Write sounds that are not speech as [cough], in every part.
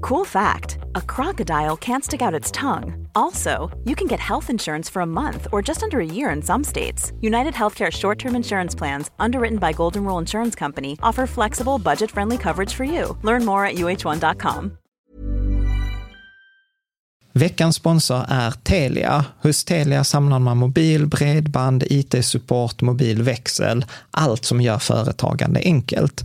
Cool fact a crocodile can't stick out its tongue. Also, you can get health insurance for a month or just under a year in some states. United Healthcare short term insurance plans, underwritten by Golden Rule Insurance Company, offer flexible, budget friendly coverage for you. Learn more at uh1.com. Veckans sponsor är Telia. Hos Telia samlar man mobil, bredband, IT-support, mobilväxel, allt som gör företagande enkelt.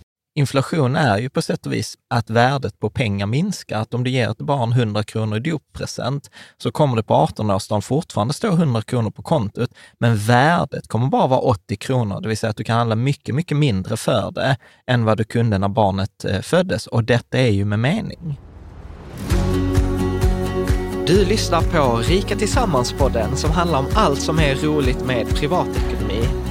Inflation är ju på sätt och vis att värdet på pengar minskar. Att om du ger ett barn 100 kronor i doppresent så kommer det på 18-årsdagen fortfarande stå 100 kronor på kontot, men värdet kommer bara vara 80 kronor, det vill säga att du kan handla mycket, mycket mindre för det än vad du kunde när barnet eh, föddes. Och detta är ju med mening. Du lyssnar på Rika Tillsammans-podden som handlar om allt som är roligt med privatekonomi.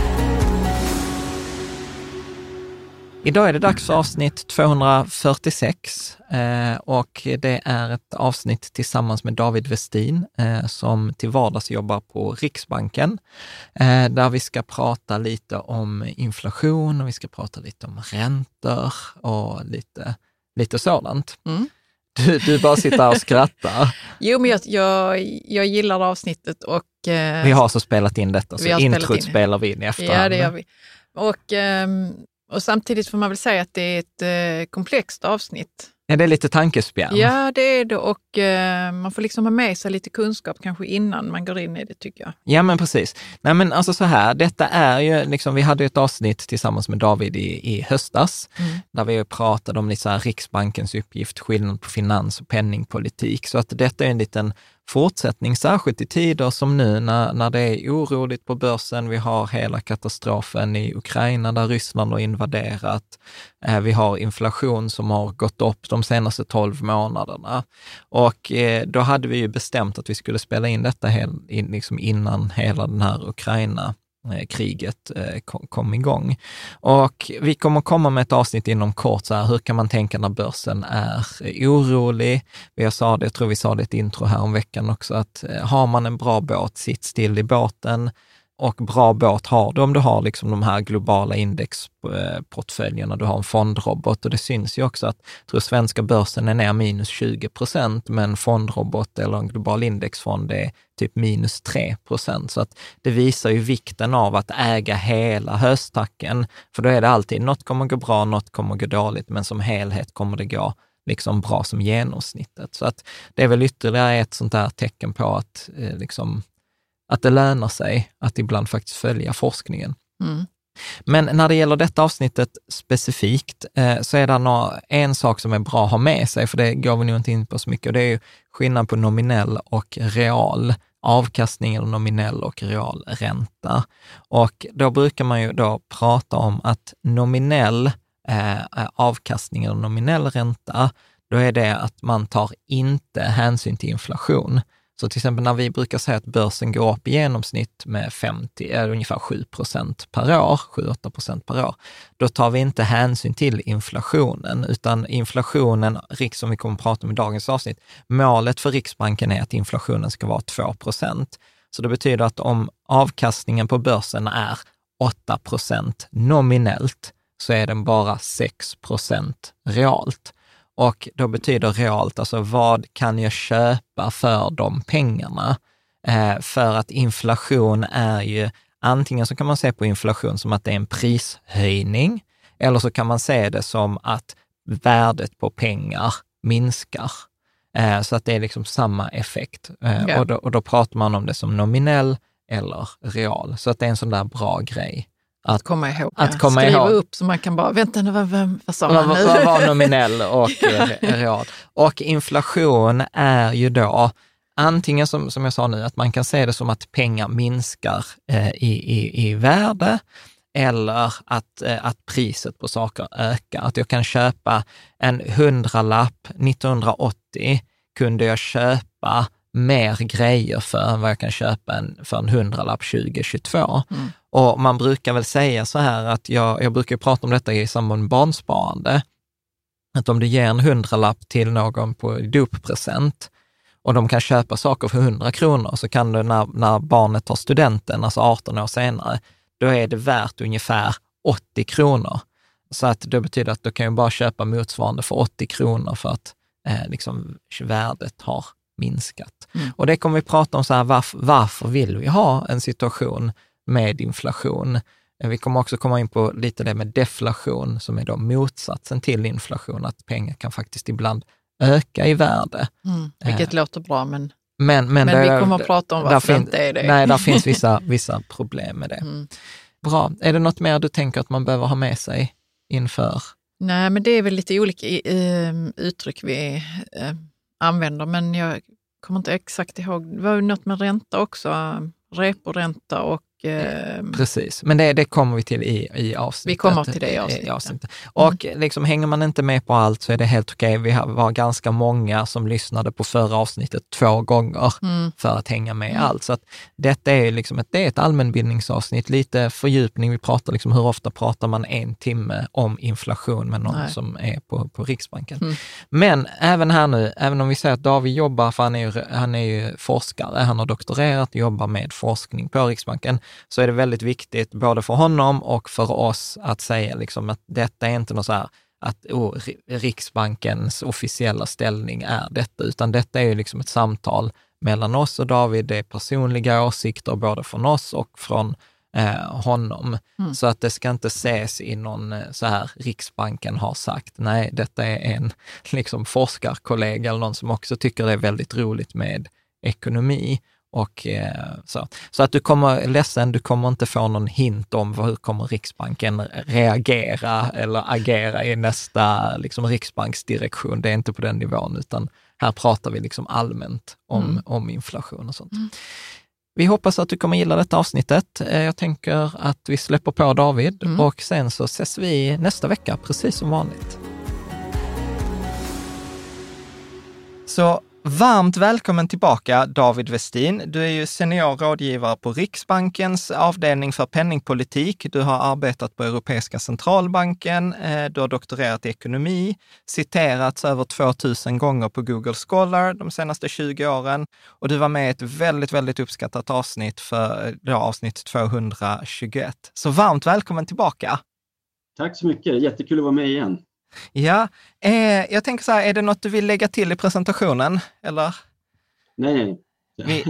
Idag är det dags för avsnitt 246 eh, och det är ett avsnitt tillsammans med David Westin eh, som till vardags jobbar på Riksbanken, eh, där vi ska prata lite om inflation och vi ska prata lite om räntor och lite, lite sådant. Mm. Du, du bara sitter här och skrattar. [laughs] jo, men jag, jag, jag gillar avsnittet och... Eh, vi har så spelat in detta, så introt in. spelar vi in i efterhand. Ja, det gör vi. Och um, och samtidigt får man väl säga att det är ett eh, komplext avsnitt. Ja, det är lite tankespjärn. Ja, det är det och eh, man får liksom ha med sig lite kunskap kanske innan man går in i det tycker jag. Ja, men precis. Nej, men alltså så här, detta är ju liksom, vi hade ett avsnitt tillsammans med David i, i höstas, mm. där vi pratade om lite så här, Riksbankens uppgift, skillnad på finans och penningpolitik. Så att detta är en liten fortsättning, särskilt i tider som nu när, när det är oroligt på börsen. Vi har hela katastrofen i Ukraina där Ryssland har invaderat. Eh, vi har inflation som har gått upp de senaste tolv månaderna. Och eh, då hade vi ju bestämt att vi skulle spela in detta hel, liksom innan hela den här Ukraina Eh, kriget eh, kom igång. Och vi kommer komma med ett avsnitt inom kort, så här, hur kan man tänka när börsen är orolig? Jag sa det, jag tror vi sa det i ett intro här om veckan också, att eh, har man en bra båt, sitt still i båten och bra båt har du om du har liksom de här globala indexportföljerna, du har en fondrobot och det syns ju också att, jag tror svenska börsen är ner minus 20 procent, men fondrobot eller en global indexfond är typ minus 3 procent. Så att det visar ju vikten av att äga hela höstacken, för då är det alltid, något kommer gå bra, något kommer gå dåligt, men som helhet kommer det gå liksom bra som genomsnittet. Så att det är väl ytterligare ett sånt där tecken på att, eh, liksom, att det lönar sig att ibland faktiskt följa forskningen. Mm. Men när det gäller detta avsnittet specifikt eh, så är det en sak som är bra att ha med sig, för det går vi nog inte in på så mycket, och det är ju skillnad på nominell och real avkastning eller nominell och real ränta. Och då brukar man ju då prata om att nominell eh, avkastning eller nominell ränta, då är det att man tar inte hänsyn till inflation. Så till exempel när vi brukar säga att börsen går upp i genomsnitt med 50, eller ungefär 7 procent per år, 7-8 procent per år, då tar vi inte hänsyn till inflationen, utan inflationen, som vi kommer att prata om i dagens avsnitt, målet för Riksbanken är att inflationen ska vara 2 procent. Så det betyder att om avkastningen på börsen är 8 procent nominellt, så är den bara 6 procent realt. Och då betyder realt, alltså vad kan jag köpa för de pengarna? Eh, för att inflation är ju, antingen så kan man se på inflation som att det är en prishöjning, eller så kan man se det som att värdet på pengar minskar. Eh, så att det är liksom samma effekt. Eh, Ja. och, då, och då pratar man om det som nominell eller real. Så att det är en sån där bra grej. Att Komma ihåg. Att komma Skriva ihåg. upp så man kan bara, vänta nu, vad, vad, vad sa vad, nu? vad var [laughs] nominell och eh, real? Och inflation är ju då antingen som, som jag sa nu, att man kan se det som att pengar minskar eh, i, i, i värde eller att, eh, att priset på saker ökar. Att jag kan köpa en hundralapp 1980 kunde jag köpa mer grejer för än vad jag kan köpa en, för en hundralapp 2022. Mm. Och man brukar väl säga så här att jag, jag brukar prata om detta i samband med barnsparande, att om du ger en hundralapp till någon på doppresent och de kan köpa saker för 100 kronor, så kan du när, när barnet tar studenten, alltså 18 år senare, då är det värt ungefär 80 kronor. Så att det betyder att du kan ju bara köpa motsvarande för 80 kronor för att eh, liksom, värdet har minskat. Mm. Och det kommer vi prata om, så här, varför, varför vill vi ha en situation med inflation? Eh, Vi kommer också komma in på lite det med deflation, som är då motsatsen till inflation, att pengar kan faktiskt ibland öka i värde. Mm, vilket låter bra, men, Men, men, men vi där- kommer att prata om varför det inte är det. Nej, där finns vissa, [laughs] vissa problem med det. Mm. Bra. Är det något mer du tänker att man behöver ha med sig inför? Nej, men det är väl lite olika eh, uttryck vi eh, använder, men jag kommer inte exakt ihåg. Det var ju något med ränta också, eh, reporänta och eh, Precis, men det, det kommer vi till i, i avsnittet. Vi kommer till det i avsnittet. avsnittet. Och liksom, hänger man inte med på allt så är det helt okej. Vi var ganska många som lyssnade på förra avsnittet två gånger mm, för att hänga med i allt. Så att detta är liksom ett, det är ett allmänbildningsavsnitt, lite fördjupning. Vi pratar liksom, hur ofta pratar man en timme om inflation med någon Nej. som är på, på Riksbanken. Mm. Men även här nu, även om vi säger att David jobbar, för han är ju, han är ju forskare, han har doktorerat jobbar med forskning på Riksbanken, så är det väldigt viktigt både för honom och för oss att säga liksom att detta är inte något så här att oh, Ri- Riksbankens officiella ställning är detta, utan detta är ju liksom ett samtal mellan oss och David. Det är personliga åsikter både från oss och från eh, honom. Mm. Så att det ska inte ses i någon eh, så här, Riksbanken har sagt. Nej, detta är en [laughs] liksom, forskarkollega eller någon som också tycker det är väldigt roligt med ekonomi. Och, eh, så. så att du kommer, ledsen, du kommer inte få någon hint om hur kommer Riksbanken reagera eller agera i nästa liksom, riksbanksdirektion. Det är inte på den nivån, utan här pratar vi liksom allmänt om, Mm. om inflation och sånt. Vi hoppas att du kommer gilla detta avsnittet. Eh, Jag tänker att vi släpper på David Mm. och sen så ses vi nästa vecka, precis som vanligt. Så Varmt välkommen tillbaka David Westin. Du är ju senior rådgivare på Riksbankens avdelning för penningpolitik. Du har arbetat på Europeiska centralbanken, eh, du har doktorerat i ekonomi, citerats över 2000 gånger på Google Scholar de senaste 20 åren och du var med i ett väldigt, väldigt uppskattat avsnitt för eh, ja, avsnitt 221. Så varmt välkommen tillbaka. Tack så mycket, jättekul att vara med igen. Ja, eh, jag tänker så här, är det något du vill lägga till i presentationen? Eller? Nej, nej. Vi,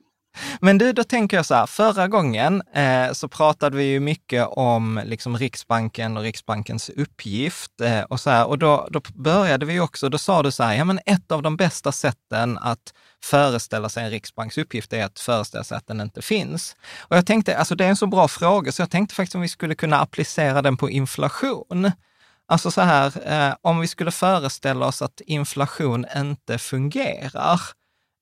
[laughs] men du, då tänker jag så här, förra gången eh, så pratade vi ju mycket om liksom Riksbanken och Riksbankens uppgift eh, och så här, och då, då började vi också, då sa du så här, ja men ett av de bästa sätten att föreställa sig en riksbanks uppgift är att föreställa sig att den inte finns. Och jag tänkte, alltså det är en så bra fråga, så jag tänkte faktiskt om vi skulle kunna applicera den på inflation. Alltså så här, eh, om vi skulle föreställa oss att inflation inte fungerar,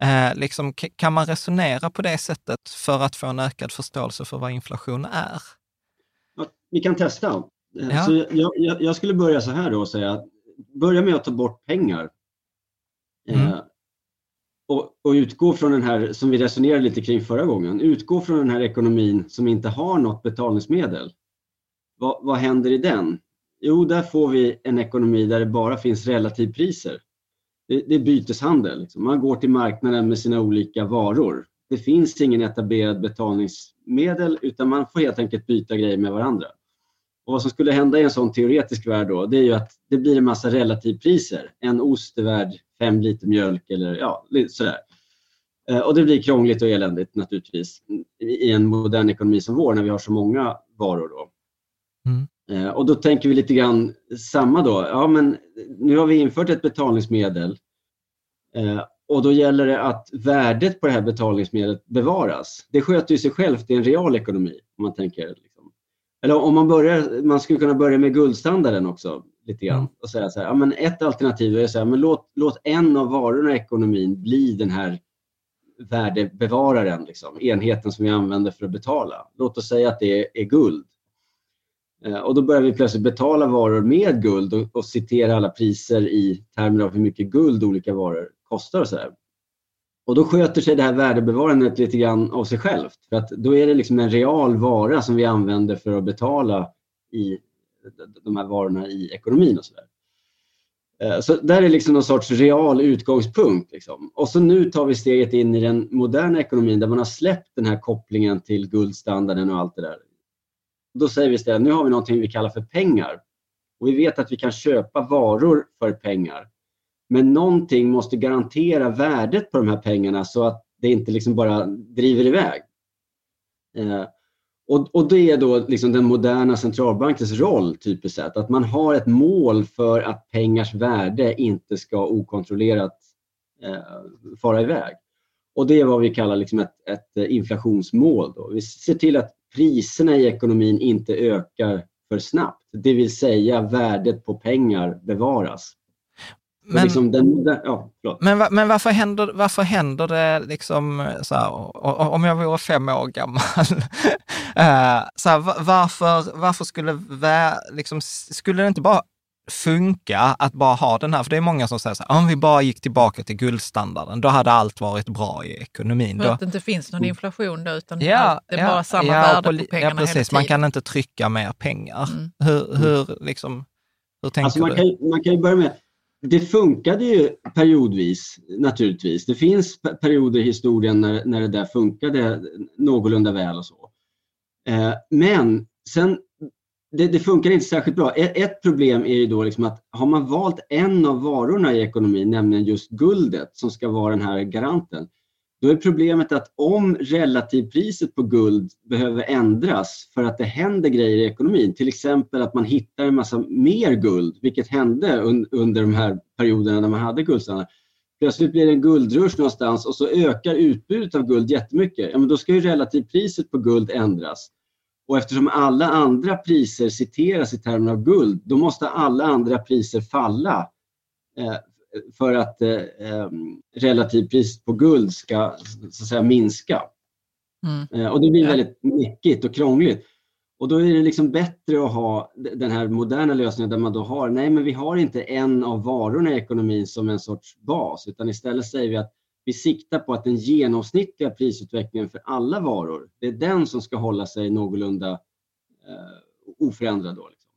eh, liksom, kan man resonera på det sättet för att få en ökad förståelse för vad inflation är? Ja, vi kan testa. Eh, ja. Så jag, jag, jag, skulle börja så här då och säga, börja med att ta bort pengar. Mm. Eh, och, och, utgå från den här, som vi resonerade lite kring förra gången, utgå från den här ekonomin som inte har något betalningsmedel. Vad, vad händer i den? Jo, där får vi en ekonomi där det bara finns relativpriser. Det, det är byteshandel. Liksom. Man går till marknaden med sina olika varor. Det finns ingen etablerad betalningsmedel utan man får helt enkelt byta grejer med varandra. Och vad som skulle hända i en sån teoretisk värld då, det är ju att det blir en massa relativpriser. En ost är värd fem liter mjölk eller ja, sådär. Eh, och det blir krångligt och eländigt naturligtvis i en modern ekonomi som vår när vi har så många varor. Då. Mm. Eh, och då tänker vi lite grann samma då. Ja, men nu har vi infört ett betalningsmedel eh, och då gäller det att värdet på det här betalningsmedlet bevaras. Det sköter ju sig självt i en real ekonomi om man tänker. Liksom. Eller om man börjar, man skulle kunna börja med guldstandarden också lite grann mm. och säga så här, ja, men ett alternativ är att säga, men låt, låt en av varorna i ekonomin bli den här värdebevararen, liksom, enheten som vi använder för att betala. Låt oss säga att det är, är guld. Eh, och då börjar vi plötsligt betala varor med guld och, och citera alla priser i termer av hur mycket guld olika varor kostar och så där. Och då sköter sig det här värdebevarandet lite grann av sig självt. För att då är det liksom en real vara som vi använder för att betala i de här varorna i ekonomin och så där. Eh, så där är liksom någon sorts real utgångspunkt. Liksom. Och så nu tar vi steget in i den moderna ekonomin där man har släppt den här kopplingen till guldstandarden och allt det där. Då säger vi istället, nu har vi någonting vi kallar för pengar. Och vi vet att vi kan köpa varor för pengar. Men någonting måste garantera värdet på de här pengarna så att det inte liksom bara driver iväg. Eh, och, och det är då liksom den moderna centralbankens roll typiskt sett, att man har ett mål för att pengars värde inte ska okontrollerat eh, fara iväg. Och det är vad vi kallar liksom ett, ett inflationsmål. Då. Vi ser till att priserna i ekonomin inte ökar för snabbt. Det vill säga värdet på pengar bevaras. Men, liksom den, ja, men, men varför, händer, varför händer det liksom så här, om jag vore fem år gammal? [laughs] Eh, så här, varför, varför skulle, liksom, skulle det inte bara funka att bara ha den här, för det är många som säger så här, om vi bara gick tillbaka till guldstandarden, då hade allt varit bra i ekonomin. För att det inte finns någon inflation då, utan ja, det är ja, bara samma ja, värde på, på pengarna Ja, precis. Man kan inte trycka mer pengar. Mm. Hur, hur, liksom, hur tänker alltså man du? Kan, man kan ju börja med, det funkade ju periodvis naturligtvis. Det finns perioder i historien när, när det där funkade någorlunda väl och så. Eh, men sen det, det, funkar inte särskilt bra. Ett, ett, problem är ju då liksom att har man valt en av varorna i ekonomin, nämligen just guldet som ska vara den här garanten, då är problemet att om relativpriset på guld behöver ändras för att det händer grejer i ekonomin, till exempel att man hittar en massa mer guld, vilket hände un, under de här perioderna när man hade guldstandard. Plötsligt blir det en guldrush någonstans och så ökar utbudet av guld jättemycket. Ja, men då ska ju relativpriset på guld ändras. Och eftersom alla andra priser citeras i termer av guld, då måste alla andra priser falla eh, för att eh, eh relativpriset på guld ska så att säga, minska. Mm. Eh, och det blir väldigt mäckigt och krångligt. Och då är det liksom bättre att ha den här moderna lösningen där man då har, nej men vi har inte en av varorna i ekonomin som en sorts bas, utan istället säger vi att vi siktar på att den genomsnittliga prisutvecklingen för alla varor, det är den som ska hålla sig någorlunda eh, oförändrad. Då, liksom.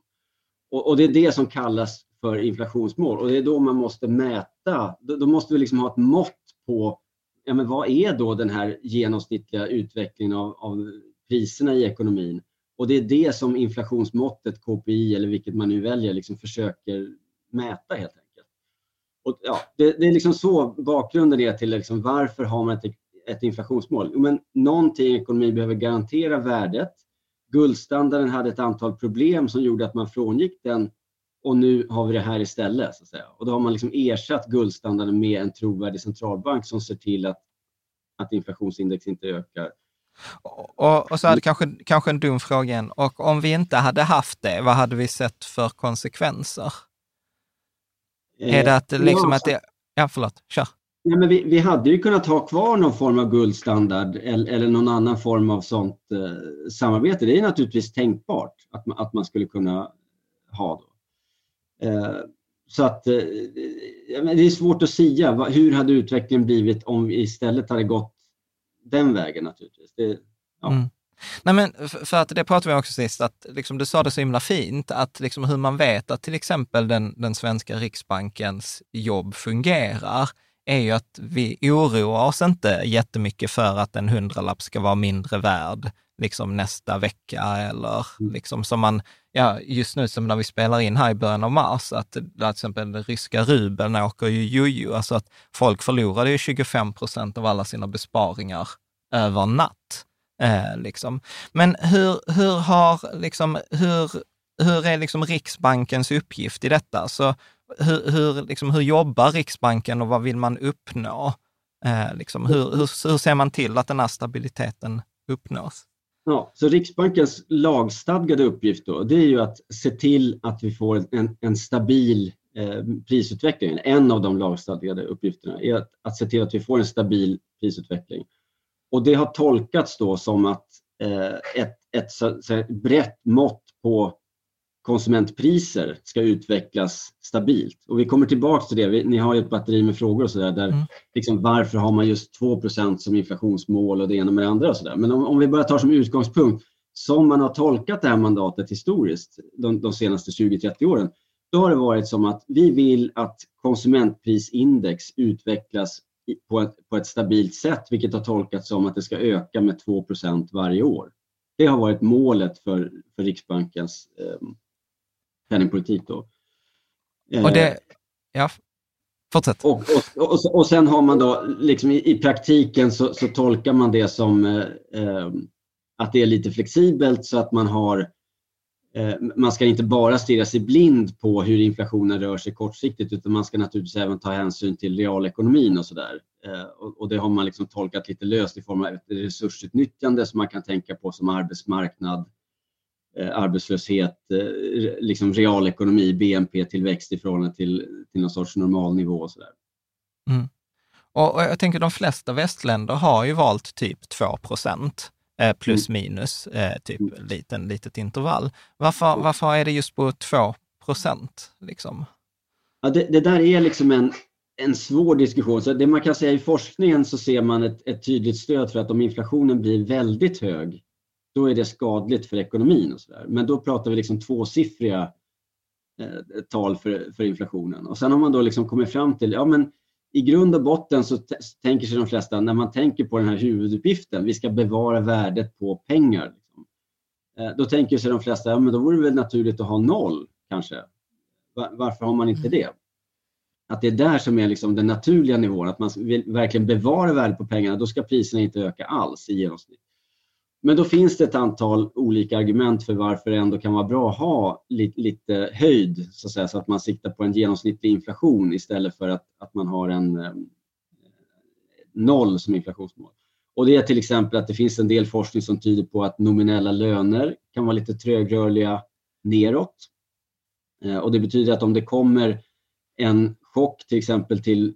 och, och, det är det som kallas för inflationsmål och det är då man måste mäta, då, då måste vi liksom ha ett mått på ja, men vad är då den här genomsnittliga utvecklingen av, av priserna i ekonomin? Och det är det som inflationsmåttet, KPI eller vilket man nu väljer, liksom försöker mäta helt enkelt. Och, ja, det, det är liksom så bakgrunden är till liksom, varför har man ett, ett inflationsmål? Men någonting i ekonomin behöver garantera värdet. Guldstandarden hade ett antal problem som gjorde att man frångick den och nu har vi det här istället. Så att säga. Och då har man liksom ersatt guldstandarden med en trovärdig centralbank som ser till att, att inflationsindex inte ökar. Och, och, så hade kanske, kanske en dum fråga igen. Och om vi inte hade haft det, vad hade vi sett för konsekvenser? Eh, är det att, liksom ja, att det... Ja, förlåt, kör. Ja, men vi, vi hade ju kunnat ha kvar någon form av guldstandard eller, eller någon annan form av sånt eh, samarbete. Det är naturligtvis tänkbart att man, att man skulle kunna ha. Då. Eh, så att eh, det är svårt att säga. Hur hade utvecklingen blivit om vi istället hade gått den vägen naturligtvis. Det, ja. mm. Nej, men för att det pratade vi också sist, att liksom, du sa det så himla fint, att liksom hur man vet att till exempel den, den svenska Riksbankens jobb fungerar, är ju att vi oroar oss inte jättemycket för att en hundralapp ska vara mindre värd liksom nästa vecka eller mm. liksom som man, ja just nu som när vi spelar in här i början av mars, att till exempel den ryska rubeln åker ju jojo, alltså att folk förlorade ju 25 procent av alla sina besparingar över natt. Eh, liksom. Men hur, hur har, liksom, hur, hur är liksom Riksbankens uppgift i detta? Så hur, hur, liksom, hur jobbar Riksbanken och vad vill man uppnå? Eh, liksom, hur, hur, hur ser man till att den här stabiliteten uppnås? Ja, så Riksbankens lagstadgade uppgift då, det är ju att se till att vi får en, en stabil eh, prisutveckling. En av de lagstadgade uppgifterna är att, att se till att vi får en stabil prisutveckling. Och det har tolkats då som att eh, ett, ett så, så brett mått på konsumentpriser ska utvecklas stabilt. Och vi kommer tillbaka till det. Vi, ni har ju ett batteri med frågor och så där. där mm. liksom, varför har man just 2% som inflationsmål och det ena med det andra och så där. Men om, om vi bara tar som utgångspunkt som man har tolkat det här mandatet historiskt de, de senaste 20-30 åren, då har det varit som att vi vill att konsumentprisindex utvecklas på ett, på ett stabilt sätt, vilket har tolkats som att det ska öka med 2% varje år. Det har varit målet för, för Riksbankens eh, penningpolitik. Då. Och det, ja, fortsätt. Och, och, och, och sen har man då, liksom i, i praktiken så, så, tolkar man det som eh, eh, att det är lite flexibelt så att man har eh, Eh, man ska inte bara stirra sig blind på hur inflationen rör sig kortsiktigt utan man ska naturligtvis även ta hänsyn till realekonomin och sådär. Eh, och, det har man liksom tolkat lite löst i form av ett resursutnyttjande som man kan tänka på som arbetsmarknad, eh, arbetslöshet, liksom realekonomi, BNP-tillväxt i förhållande till, till någon sorts normalnivå och sådär. Mm. Och, jag tänker de flesta västländer har ju valt typ 2 procent plus mm. minus, eh, typ mm. liten, litet intervall. Varför, varför är det just på 2 procent? Liksom? Ja, det, det, där är liksom en, en svår diskussion. Så det man kan säga i forskningen så ser man ett, ett tydligt stöd för att om inflationen blir väldigt hög då är det skadligt för ekonomin. och så där. Men då pratar vi liksom tvåsiffriga eh, tal för, för inflationen. Och sen har man då liksom kommit fram till, ja men i grund och botten så tänker sig de flesta, när man tänker på den här huvuduppgiften, vi ska bevara värdet på pengar. Liksom. Eh, då tänker sig de flesta, ja men då vore det väl naturligt att ha noll kanske. Varför har man inte det? Att det är där som är liksom den naturliga nivån, att man vill verkligen bevara värdet på pengarna, då ska priserna inte öka alls i genomsnitt. Men då finns det ett antal olika argument för varför det ändå kan vara bra att ha lite, lite höjd så att, säga, så att man siktar på en genomsnittlig inflation istället för att, att man har en eh, noll som inflationsmål. Och det är till exempel att det finns en del forskning som tyder på att nominella löner kan vara lite trögrörliga neråt. Eh, och det betyder att om det kommer en chock till exempel till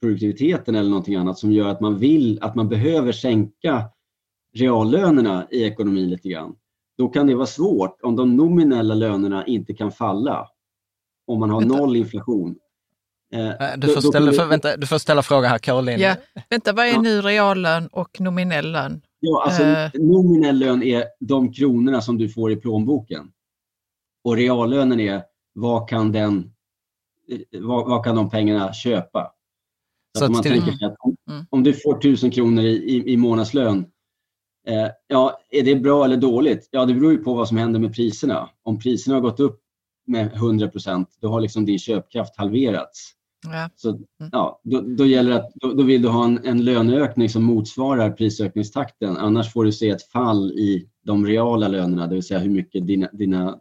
produktiviteten eller någonting annat som gör att man vill, att man behöver sänka reallönerna i ekonomin lite grann, då kan det vara svårt om de nominella lönerna inte kan falla. Om man har vänta. noll inflation. Eh, äh, du, får ställa, för, vänta, du får ställa fråga här, Caroline. Ja, vänta, vad är ja. nu reallön och nominell lön? Ja, alltså uh... nominell lön är de kronorna som du får i plånboken. Och reallönen är vad kan, den, vad, vad kan de pengarna köpa? Så, så att man till... tänker att om, mm. om, du får tusen kronor i, i, i månadslön, eh, ja, är det bra eller dåligt? Ja, det beror ju på vad som händer med priserna. Om priserna har gått upp med 100 procent, då har liksom din köpkraft halverats. Ja. Så, mm. ja, då, då, gäller att, då, då, vill du ha en, en löneökning som motsvarar prisökningstakten. Annars får du se ett fall i de reala lönerna, det vill säga hur mycket dina, dina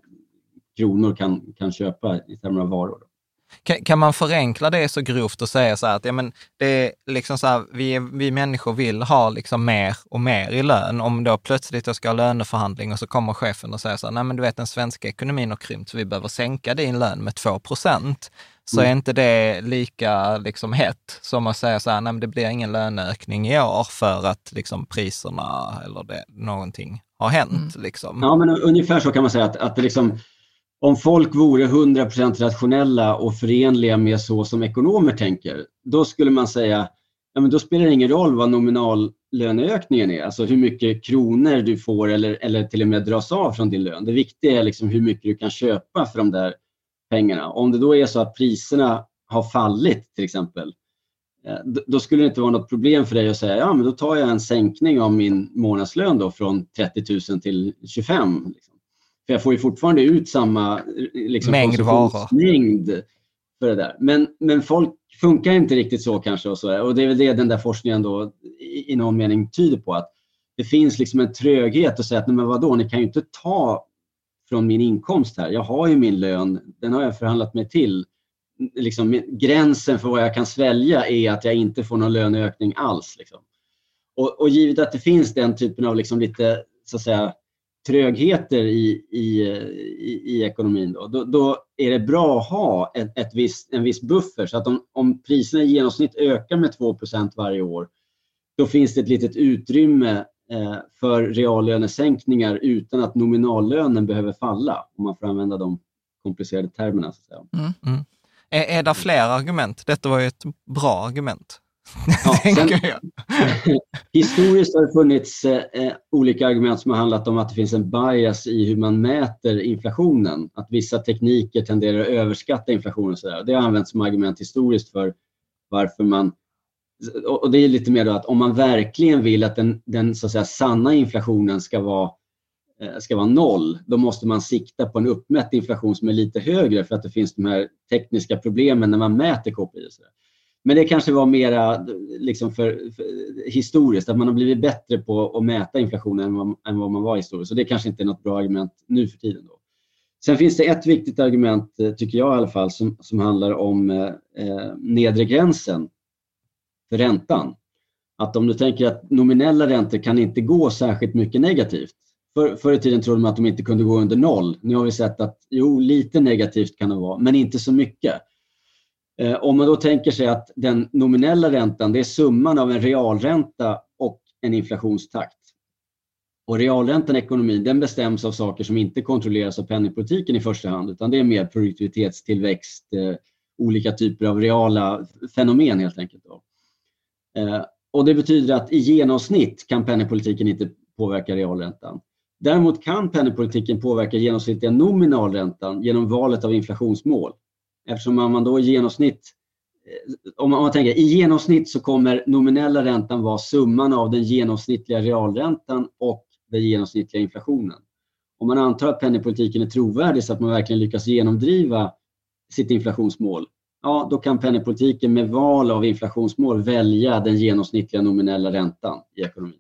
kronor kan, kan köpa i termer av varor. Kan, kan, man förenkla det så grovt och säga så här att ja, men det är liksom så här, vi, vi människor vill ha liksom mer och mer i lön. Om då plötsligt jag ska ha löneförhandling och så kommer chefen och säger så här, nej men du vet den svenska ekonomin har krympt så vi behöver sänka din lön med 2 procent så mm. är inte det lika liksom hett som att säga så här, nej men det blir ingen löneökning i år för att liksom priserna eller det, någonting har hänt. Mm. Liksom. Ja, men ungefär så kan man säga att, att det liksom, om folk vore 100% rationella och förenliga med så som ekonomer tänker, då skulle man säga, ja men då spelar det ingen roll vad nominallöneökningen är, alltså hur mycket kronor du får eller, eller till och med dras av från din lön. Det viktiga är liksom hur mycket du kan köpa för de där pengarna. Om det då är så att priserna har fallit till exempel, eh, då skulle det inte vara något problem för dig att säga ja men då tar jag en sänkning av min månadslön då från 30 000 till 25. Liksom. För jag får ju fortfarande ut samma liksom, mängd varor. för det där. Men, men folk funkar inte riktigt så kanske och, så, och det är väl det den där forskningen då i, i någon mening tyder på att det finns liksom en tröghet att säga att men vadå, ni kan ju inte ta från min inkomst här. Jag har ju min lön, den har jag förhandlat mig till. Liksom, gränsen för vad jag kan svälja är att jag inte får någon löneökning alls. Liksom. Och, och givet att det finns den typen av liksom lite så att säga, trögheter i, i, i, i ekonomin, då, då, då, är det bra att ha ett, ett viss, en viss buffer. Så att om, om priserna i genomsnitt ökar med 2% varje år, då finns det ett litet utrymme eh, för reallönesänkningar utan att nominallönen behöver falla, om man får använda de komplicerade termerna. Så att säga. Mm, mm. Är, är det fler argument? Detta var ju ett bra argument. Ja, [laughs] sen, [laughs] historiskt har det funnits eh, olika argument som har handlat om att det finns en bias i hur man mäter inflationen. Att vissa tekniker tenderar att överskatta inflationen. Så där. Det har använts som argument historiskt för varför man och det är lite mer att om man verkligen vill att den, den så att säga, sanna inflationen ska vara, eh, ska vara noll, då måste man sikta på en uppmätt inflation som är lite högre för att det finns de här tekniska problemen när man mäter KPI. Men det kanske var mera liksom för, för, historiskt, att man har blivit bättre på att mäta inflationen än vad, än vad man var historiskt. Så det kanske inte är något bra argument nu för tiden. Då. Sen finns det ett viktigt argument, eh, tycker jag i alla fall, som, som handlar om eh, eh nedre gränsen för räntan. Att om du tänker att nominella räntor kan inte gå särskilt mycket negativt. För, förr i tiden trodde man att de inte kunde gå under noll. Nu har vi sett att jo, lite negativt kan det vara, men inte så mycket. Eh, om man då tänker sig att den nominella räntan, det är summan av en realränta och en inflationstakt. Och realräntan i ekonomin den bestäms av saker som inte kontrolleras av penningpolitiken i första hand, utan det är mer produktivitetstillväxt, eh, olika typer av reala fenomen helt enkelt. Då. Eh, och Det betyder att i genomsnitt kan penningpolitiken inte påverka realräntan. Däremot kan penningpolitiken påverka genomsnittliga nominalräntan genom valet av inflationsmål. Eftersom man då i genomsnitt, eh, om man, tänker i genomsnitt så kommer nominella räntan vara summan av den genomsnittliga realräntan och den genomsnittliga inflationen. Om man antar att penningpolitiken är trovärdig så att man verkligen lyckas genomdriva sitt inflationsmål, ja, då kan penningpolitiken med val av inflationsmål välja den genomsnittliga nominella räntan i ekonomin.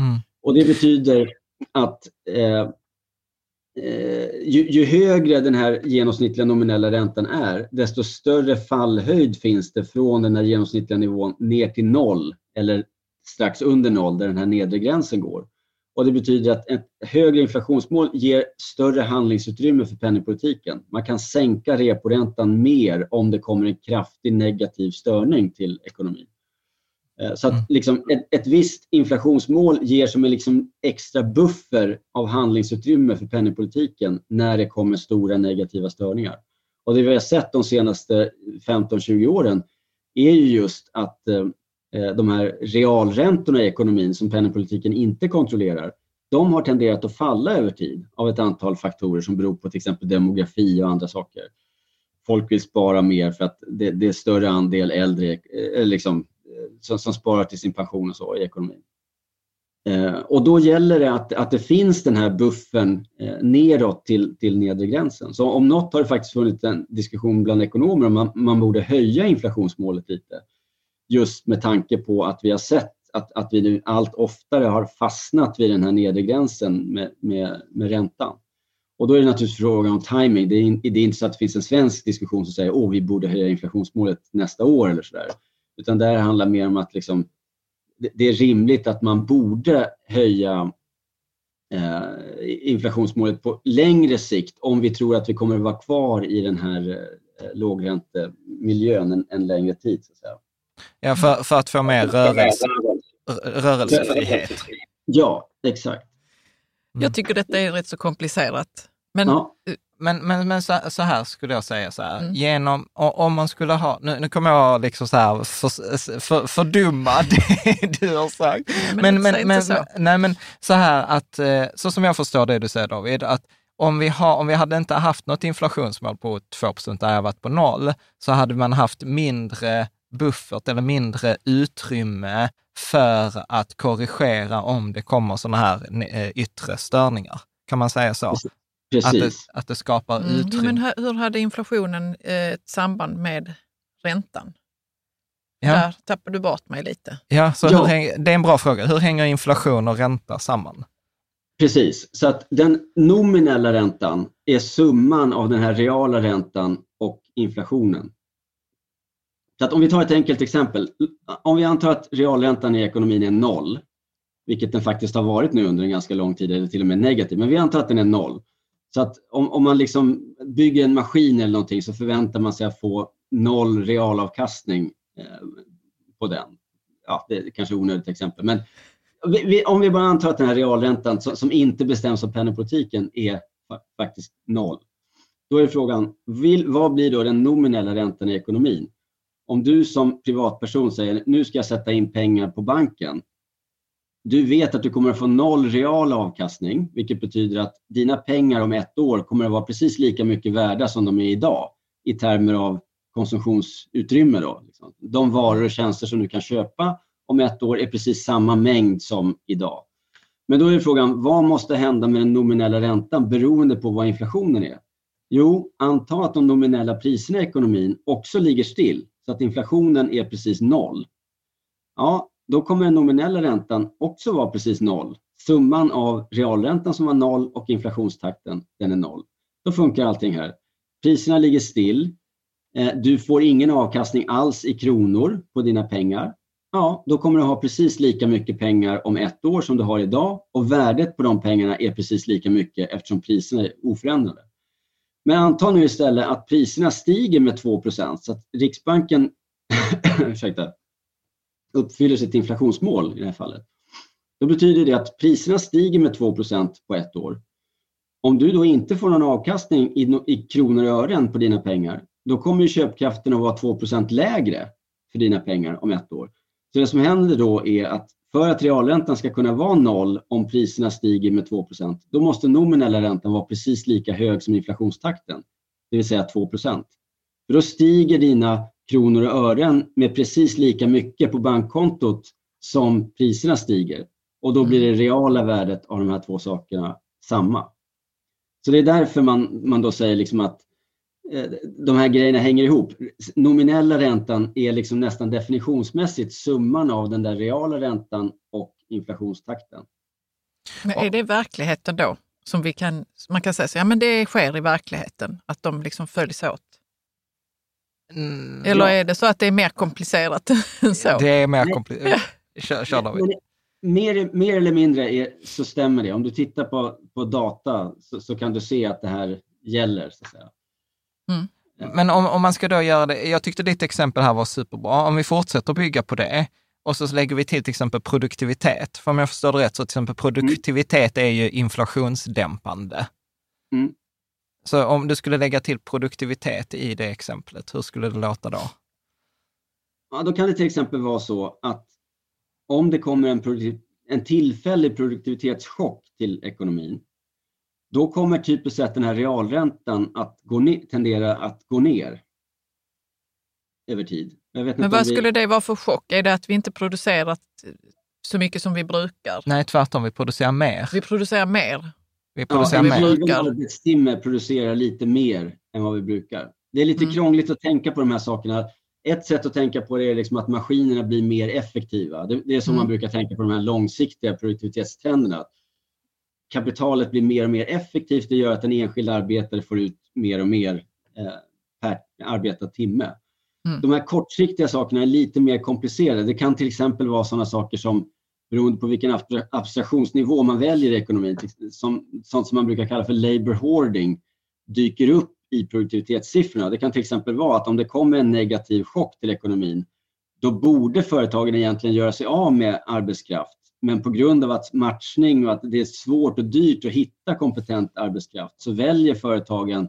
Mm. Och Det betyder att eh, eh, Eh, ju, ju, högre den här genomsnittliga nominella räntan är, desto större fallhöjd finns det från den här genomsnittliga nivån ner till noll eller strax under noll där den här nedre gränsen går. Och Det betyder att ett högre inflationsmål ger större handlingsutrymme för penningpolitiken. Man kan sänka reporäntan mer om det kommer en kraftig negativ störning till ekonomin. Eh, så att liksom ett, ett visst inflationsmål ger som en liksom extra buffer av handlingsutrymme för penningpolitiken när det kommer stora negativa störningar. Och Det vi har sett de senaste 15-20 åren är ju just att eh, eh, de här realräntorna i ekonomin som penningpolitiken inte kontrollerar, de har tenderat att falla över tid av ett antal faktorer som beror på till exempel demografi och andra saker. Folk vill spara mer för att det, det är större andel äldre eh, liksom, som, som, sparar till sin pension och så i ekonomin. Eh, och då gäller det att, att det finns den här buffern eh, neråt till, till nedre gränsen. Så om något har det faktiskt funnits en diskussion bland ekonomer om man, man borde höja inflationsmålet lite. Just med tanke på att vi har sett att, att vi nu allt oftare har fastnat vid den här nedre gränsen med, med, med räntan. Och då är det naturligtvis frågan om timing. Det är, det är inte så att det finns en svensk diskussion som säger att vi borde höja inflationsmålet nästa år eller sådär. Utan det här handlar mer om att liksom, det är rimligt att man borde höja eh, inflationsmålet på längre sikt om vi tror att vi kommer att vara kvar i den här eh, lågräntemiljön en, en längre tid. Så att säga. Ja, för, för att få mer rörelse, rörelsefrihet. Ja, exakt. Jag tycker detta är rätt så komplicerat. Men ja. Men, men, men så, så, här skulle jag säga, så här, mm. genom, om man skulle ha, nu, nu kommer jag liksom så här för, för, fördumma [laughs] det du har sagt. Men, men, men, men så. nej men så här att, eh, så som jag förstår det du säger David, att om vi, har, om vi hade inte haft något inflationsmål på 2 där jag varit på noll, så hade man haft mindre buffert eller mindre utrymme för att korrigera om det kommer sådana här eh, yttre störningar. Kan man säga så? Precis. Att det, att det skapar mm. utrymme. Men hur hade inflationen eh, ett samband med räntan? Ja. Där tappar du bort mig lite. Ja, så ja. Hur, det är en bra fråga. Hur hänger inflation och ränta samman? Precis, så att den nominella räntan är summan av den här reala räntan och inflationen. Så att om vi tar ett enkelt exempel. Om vi antar att realräntan i ekonomin är noll, vilket den faktiskt har varit nu under en ganska lång tid, eller till och med negativ, men vi antar att den är noll. Så att om, om man liksom bygger en maskin eller någonting så förväntar man sig att få noll realavkastning eh, på den. Ja, det är kanske ett onödigt exempel, men vi, vi, om vi bara antar att den här realräntan som, som inte bestäms av penningpolitiken är faktiskt noll. Då är frågan, vill, vad blir då den nominella räntan i ekonomin? Om du som privatperson säger, nu ska jag sätta in pengar på banken, du vet att du kommer att få noll real avkastning, vilket betyder att dina pengar om ett år kommer att vara precis lika mycket värda som de är idag i termer av konsumtionsutrymme. Då, liksom. De varor och tjänster som du kan köpa om ett år är precis samma mängd som idag. Men då är frågan, vad måste hända med den nominella räntan beroende på vad inflationen är? Jo, anta att de nominella priserna i ekonomin också ligger still så att inflationen är precis noll. Ja, då kommer den nominella räntan också vara precis noll. Summan av realräntan som var noll och inflationstakten, den är noll. Då funkar allting här. Priserna ligger still. Eh, du får ingen avkastning alls i kronor på dina pengar. Ja, då kommer du ha precis lika mycket pengar om ett år som du har idag och värdet på de pengarna är precis lika mycket eftersom priserna är oförändrade. Men anta nu istället att priserna stiger med 2% så att Riksbanken [coughs] ursäkta, uppfyller sitt inflationsmål i det här fallet. Då betyder det att priserna stiger med 2% på ett år. Om du då inte får någon avkastning i, i kronor och ören på dina pengar, då kommer köpkraften att vara 2% lägre för dina pengar om ett år. Så det som händer då är att för att realräntan ska kunna vara noll om priserna stiger med 2% då måste nominella räntan vara precis lika hög som inflationstakten, det vill säga 2% För då stiger dina kronor och ören med precis lika mycket på bankkontot som priserna stiger. Och då blir det mm. reala värdet av de här två sakerna samma. Så det är därför man, man då säger liksom att eh, de här grejerna hänger ihop. Nominella räntan är liksom nästan definitionsmässigt summan av den där reala räntan och inflationstakten. Men är det verkligheten då? Som vi kan, man kan säga så, ja men det sker i verkligheten, att de liksom följs åt? Mm, eller ja. är det så att det är mer komplicerat [laughs] än så? Det är mer komplicerat. Kör, kör David. Mer, mer eller mindre är, så stämmer det. Om du tittar på, på data så, så kan du se att det här gäller. Så att säga. Mm. Men om, om man ska då göra det, jag tyckte ditt exempel här var superbra. Om vi fortsätter bygga på det och så lägger vi till till exempel produktivitet. För om jag förstår det rätt så till exempel produktivitet är ju inflationsdämpande. Mm. Så om du skulle lägga till produktivitet i det exemplet, hur skulle det låta då? Ja, då kan det till exempel vara så att om det kommer en, en tillfällig produktivitetschock till ekonomin, då kommer typiskt sett den här realräntan att gå ner, tendera att gå ner över tid. Men vad vi... skulle det vara för chock? Är det att vi inte producerat så mycket som vi brukar? Nej, tvärtom. Vi producerar mer. Vi producerar mer. Vi producerar ja, mer. Brukar. Arbetstimmer producerar lite mer än vad vi brukar. Det är lite mm. krångligt att tänka på de här sakerna. Ett sätt att tänka på det är liksom att maskinerna blir mer effektiva. Det, det är som mm. man brukar tänka på de här långsiktiga produktivitetstrenderna. Kapitalet blir mer och mer effektivt. Det gör att en enskild arbetare får ut mer och mer eh, per arbetad timme. Mm. De här kortsiktiga sakerna är lite mer komplicerade. Det kan till exempel vara sådana saker som beroende på vilken abstraktionsnivå man väljer i ekonomin, som, sånt som man brukar kalla för labor hoarding, dyker upp i produktivitetssiffrorna. Det kan till exempel vara att om det kommer en negativ chock till ekonomin, då borde företagen egentligen göra sig av med arbetskraft. Men på grund av att matchning och att det är svårt och dyrt att hitta kompetent arbetskraft så väljer företagen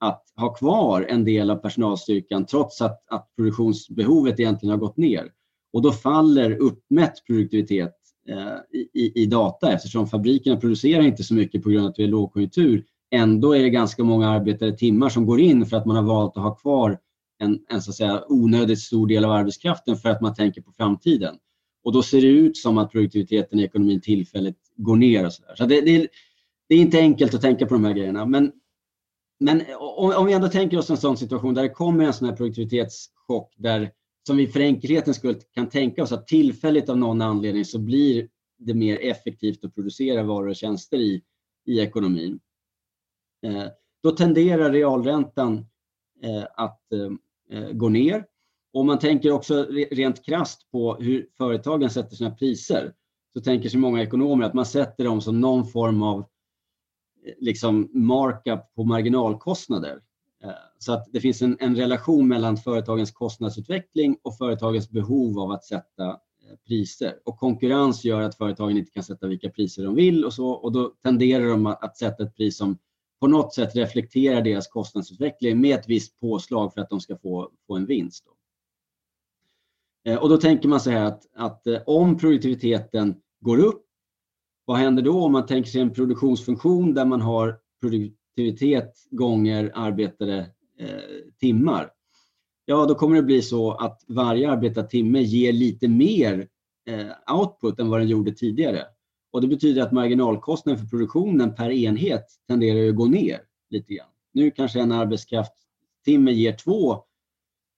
att ha kvar en del av personalstyrkan trots att, att produktionsbehovet egentligen har gått ner. Och då faller uppmätt produktivitet Eh, i, i, data eftersom fabrikerna producerar inte så mycket på grund av att det är lågkonjunktur. Ändå är det ganska många arbetade timmar som går in för att man har valt att ha kvar en, en så att säga, onödigt stor del av arbetskraften för att man tänker på framtiden. Och då ser det ut som att produktiviteten i ekonomin tillfälligt går ner. Och så där. så det, det, det är inte enkelt att tänka på de här grejerna. Men men om, om vi ändå tänker oss en sån situation där det kommer en sån här produktivitetschock där som vi för enkelhetens skull kan tänka oss att tillfälligt av någon anledning så blir det mer effektivt att producera varor och tjänster i, i ekonomin. Eh, då tenderar realräntan eh, att eh, eh gå ner. Om man tänker också rent krast på hur företagen sätter sina priser så tänker sig många ekonomer att man sätter dem som någon form av eh, liksom markup på marginalkostnader. Eh, så att det finns en, en, relation mellan företagens kostnadsutveckling och företagens behov av att sätta eh, priser. Och konkurrens gör att företagen inte kan sätta vilka priser de vill och så och då tenderar de att, sätta ett pris som på något sätt reflekterar deras kostnadsutveckling med ett visst påslag för att de ska få, få en vinst. Då. Eh, och då tänker man så här att, att om produktiviteten går upp vad händer då om man tänker sig en produktionsfunktion där man har aktivitet gånger arbetade eh, timmar? Ja, då kommer det bli så att varje arbetad timme ger lite mer eh, output än vad den gjorde tidigare. Och det betyder att marginalkostnaden för produktionen per enhet tenderar att gå ner lite grann. Nu kanske en arbetskraftstimme ger två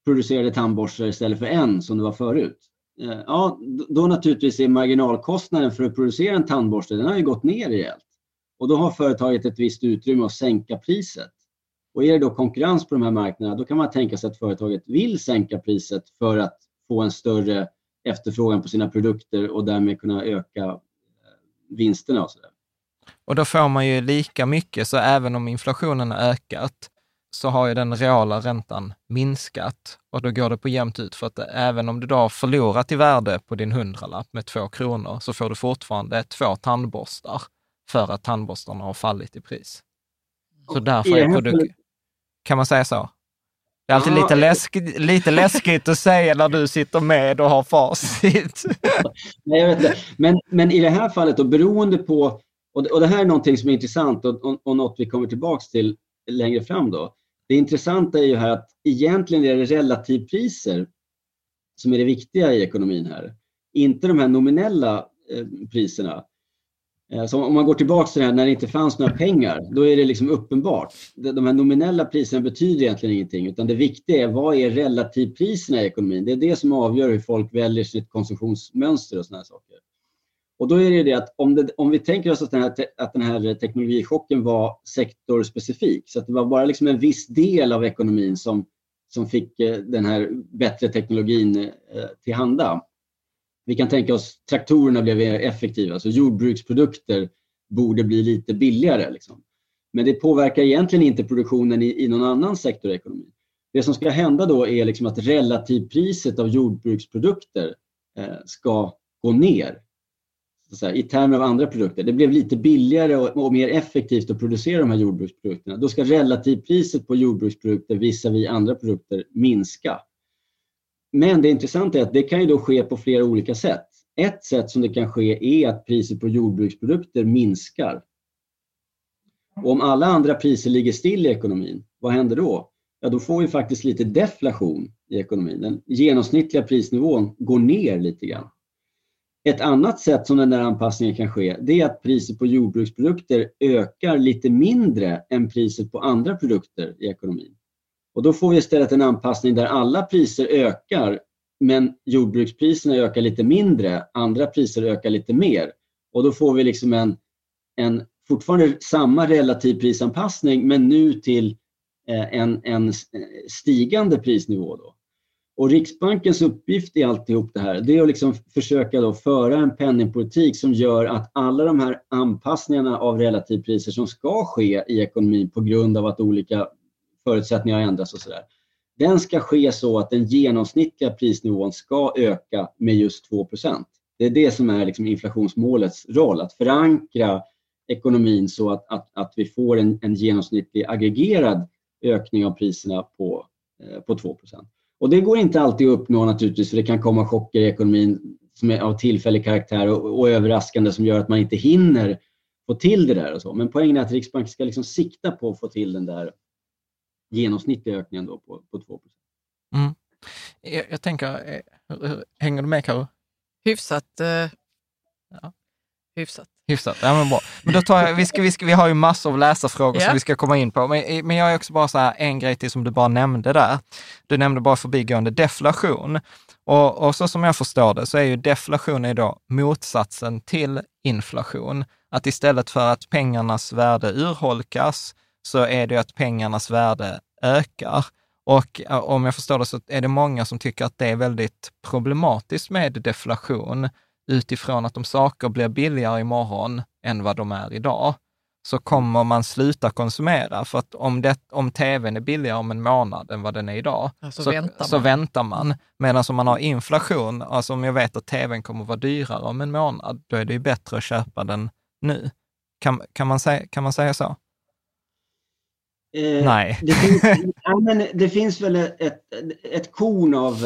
producerade tandborstar istället för en som det var förut. Eh, ja, då naturligtvis är marginalkostnaden för att producera en tandborste, den har ju gått ner rejält. Och då har företaget ett visst utrymme att sänka priset. Och är det då konkurrens på de här marknaderna, då kan man tänka sig att företaget vill sänka priset för att få en större efterfrågan på sina produkter och därmed kunna öka eh, vinsterna och så där. Och då får man ju lika mycket, så även om inflationen har ökat, så har ju den reala räntan minskat och då går det på jämnt ut. För att även om du då har förlorat i värde på din hundralapp med två kronor så får du fortfarande två tandborstar för att tandborstarna har fallit i pris. Så därför är produkt... Kan man säga så? Det är alltid lite, läskigt, lite läskigt att säga när du sitter med och har facit. [laughs] Nej, jag vet. Men, men i det här fallet, då, beroende på... Och det, och det här är någonting som är intressant och, och, och något vi kommer tillbaka till längre fram. Då. Det intressanta är ju här att egentligen är det relativpriser som är det viktiga i ekonomin här. Inte de här nominella eh, priserna. Eh, så om man går tillbaka till det här när det inte fanns några pengar, då är det liksom uppenbart. De här nominella priserna betyder egentligen ingenting, utan det viktiga är vad är relativpriserna i ekonomin? Det är det som avgör hur folk väljer sitt konsumtionsmönster och sådana saker. Och då är det det att om, det, om vi tänker oss att den, här, att den här teknologichocken var sektorspecifik, så att det var bara liksom en viss del av ekonomin som, som fick eh, den här bättre teknologin eh, tillhanda. Vi kan tänka oss traktorerna blev mer effektiva, så jordbruksprodukter borde bli lite billigare. Liksom. Men det påverkar egentligen inte produktionen i, i någon annan sektor i ekonomin. Det som ska hända då är liksom att relativpriset av jordbruksprodukter eh, ska gå ner säga, i termer av andra produkter. Det blev lite billigare och, och, mer effektivt att producera de här jordbruksprodukterna. Då ska relativpriset på jordbruksprodukter visavi andra produkter minska. Men det intressanta är att det kan ju då ske på flera olika sätt. Ett sätt som det kan ske är att priset på jordbruksprodukter minskar. Och om alla andra priser ligger still i ekonomin, vad händer då? Ja, då får vi faktiskt lite deflation i ekonomin. Den genomsnittliga prisnivån går ner lite grann. Ett annat sätt som den där anpassningen kan ske, det är att priset på jordbruksprodukter ökar lite mindre än priset på andra produkter i ekonomin. Och då får vi istället en anpassning där alla priser ökar men jordbrukspriserna ökar lite mindre, andra priser ökar lite mer. Och då får vi liksom en, en fortfarande samma relativ prisanpassning men nu till eh, en, en stigande prisnivå. Då. Och Riksbankens uppgift i alltihop det här, det är att liksom försöka då föra en penningpolitik som gör att alla de här anpassningarna av relativpriser som ska ske i ekonomin på grund av att olika förutsättningar har ändrats och sådär. Den ska ske så att den genomsnittliga prisnivån ska öka med just 2% Det är det som är liksom inflationsmålets roll, att förankra ekonomin så att, att, att vi får en, en genomsnittlig aggregerad ökning av priserna på, eh, på 2% och det går inte alltid att uppnå naturligtvis för det kan komma chocker i ekonomin som är av tillfällig karaktär och, och överraskande som gör att man inte hinner få till det där. Och så. Men poängen är att Riksbanken ska liksom sikta på att få till den där genomsnittliga ökningen då på, på 2 mm. jag, jag, tänker, eh, hänger du med Karo? Hyfsat. Eh, ja. Hyfsat. Hyfsat, ja men bra. Men då tar jag, vi, ska, vi, ska, vi har ju massor av läsarfrågor yeah. som vi ska komma in på. Men, men jag är också bara så här, en grej till som du bara nämnde där. Du nämnde bara förbigående deflation. Och, och så som jag förstår det så är ju deflation är då motsatsen till inflation. Att istället för att pengarnas värde urholkas så är det att pengarnas värde ökar. Och om jag förstår det så är det många som tycker att det är väldigt problematiskt med deflation utifrån att om saker blir billigare imorgon än vad de är idag, så kommer man sluta konsumera. För att om, det, om tvn är billigare om en månad än vad den är idag, så, så, väntar, man. så väntar man. Medan om man har inflation, alltså om jag vet att tvn kommer vara dyrare om en månad, då är det ju bättre att köpa den nu. Kan, kan, man, säga, kan man säga så? Eh, Nej. Det finns, [laughs] ja, men det finns väl ett, ett korn av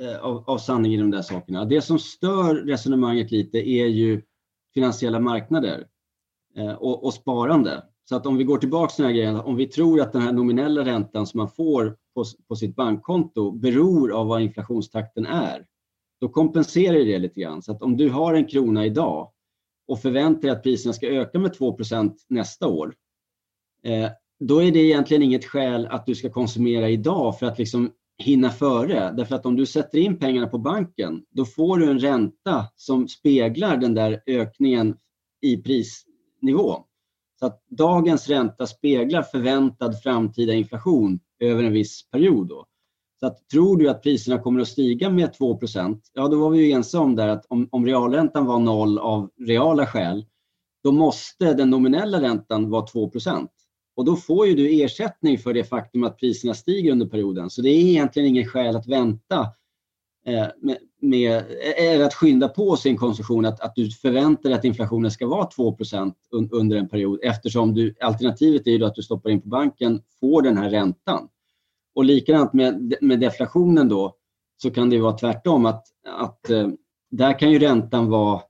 eh, av, av sanning i de där sakerna. Det som stör resonemanget lite är ju finansiella marknader eh, och, och, sparande. Så att om vi går tillbaka till den här grejen, om vi tror att den här nominella räntan som man får på, på sitt bankkonto beror av vad inflationstakten är, då kompenserar det lite grann. Så att om du har en krona idag och förväntar dig att priserna ska öka med 2% nästa år, eh, då är det egentligen inget skäl att du ska konsumera idag för att liksom hinna före. Därför att om du sätter in pengarna på banken, då får du en ränta som speglar den där ökningen i prisnivå. Så att dagens ränta speglar förväntad framtida inflation över en viss period. Då. Så att tror du att priserna kommer att stiga med 2 ja då var vi ju ense om där att om, om realräntan var noll av reala skäl, då måste den nominella räntan vara 2 och då får ju du ersättning för det faktum att priserna stiger under perioden. Så det är egentligen ingen skäl att vänta eh, med, med, eller att skynda på sin konsumtion, att, att du förväntar dig att inflationen ska vara 2 un, under en period eftersom du, alternativet är ju att du stoppar in på banken, får den här räntan. Och likadant med, med deflationen då, så kan det vara tvärtom att, att eh, där kan ju räntan vara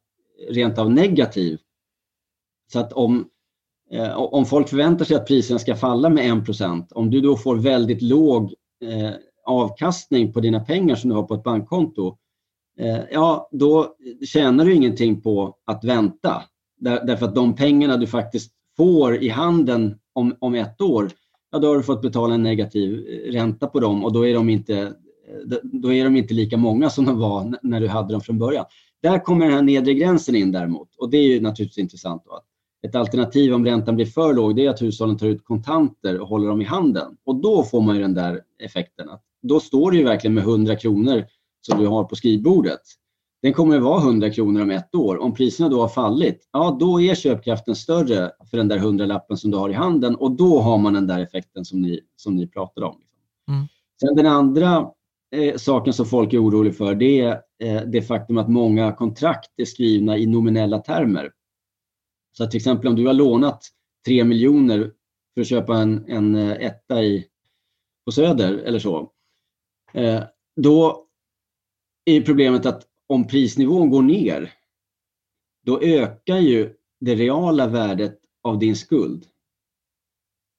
rent av negativ. Så att om, Eh, om folk förväntar sig att priserna ska falla med 1 om du då får väldigt låg eh, avkastning på dina pengar som du har på ett bankkonto, eh, ja då tjänar du ingenting på att vänta. därför att de pengarna du faktiskt får i handen om, om ett år, ja, då har du fått betala en negativ eh, ränta på dem och då är de inte, eh, då är de inte lika många som de var när du hade dem från början. Där kommer den här nedre gränsen in däremot och det är ju naturligtvis intressant. Då. Ett alternativ om räntan blir för låg det är att hushållen tar ut kontanter och håller dem i handen. Och då får man ju den där effekten. Att då står det ju verkligen med 100 kronor som du har på skrivbordet. Den kommer att vara 100 kronor om ett år. Om priserna då har fallit, ja då är köpkraften större för den där 100-lappen som du har i handen och då har man den där effekten som ni, som ni pratar om. Mm. Sen den andra eh, saken som folk är oroliga för det är eh, det faktum att många kontrakt är skrivna i nominella termer. Så att till exempel om du har lånat 3 miljoner för att köpa en, en eh, etta i, på Söder eller så. Eh, då är problemet att om prisnivån går ner, då ökar ju det reala värdet av din skuld.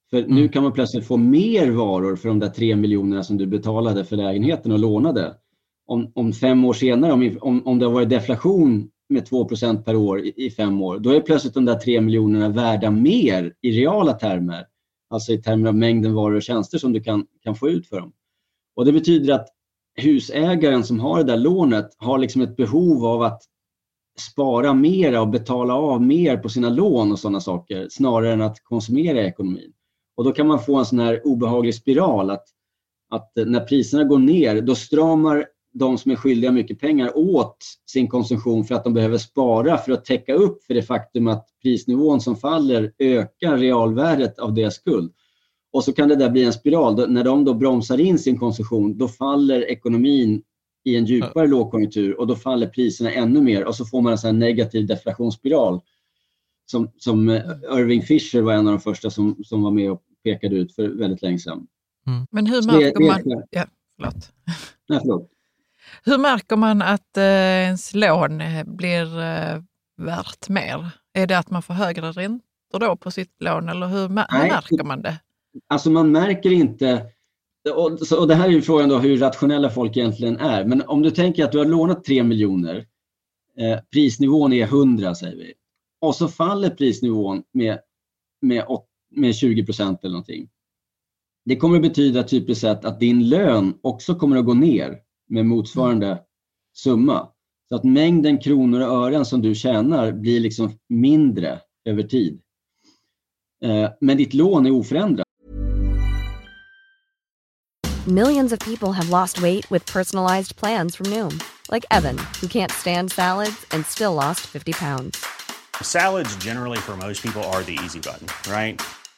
För mm. nu kan man plötsligt få mer varor för de där tre miljonerna som du betalade för lägenheten och lånade. Om, om fem år senare, om, om, om det har varit deflation med 2% per år i, i, fem år, då är plötsligt de där 3 miljonerna värda mer i reala termer. Alltså i termer av mängden varor och tjänster som du kan, kan få ut för dem. Och Det betyder att husägaren som har det där lånet har liksom ett behov av att spara mer och betala av mer på sina lån och sådana saker snarare än att konsumera i ekonomin. Och då kan man få en sån här obehaglig spiral att, att när priserna går ner då stramar de som är skyldiga mycket pengar åt sin konsumtion för att de behöver spara för att täcka upp för det faktum att prisnivån som faller ökar realvärdet av deras skuld. Och så kan det där bli en spiral. När de då bromsar in sin konsumtion då faller ekonomin i en djupare lågkonjunktur och då faller priserna ännu mer och så får man en sån negativ deflationsspiral. Som, som eh, Irving Fisher var en av de första som, som var med och pekade ut för väldigt länge sedan. Mm. Men hur märker man... Ja, förlåt. Nej, förlåt. Hur märker man att eh, ens lån eh, blir eh, värt mer? Är det att man får högre räntor då på sitt lån eller hur, hur märker man det? Alltså man märker inte och, så, och det här är ju frågan då hur rationella folk egentligen är. Men om du tänker att du har lånat 3 miljoner, eh, prisnivån är 100 säger vi, och så faller prisnivån med, med, med 20 procent eller någonting. Det kommer att betyda typiskt sett att din lön också kommer att gå ner med motsvarande summa. Så att mängden kronor och ören som du tjänar blir liksom mindre över tid. Eh, men ditt lån är oförändrat. Millions of people have lost weight with personalized plans from Noom. Like Evan, who can't stand salads and still lost 50 pounds. Salads generally for most people are the easy button, right?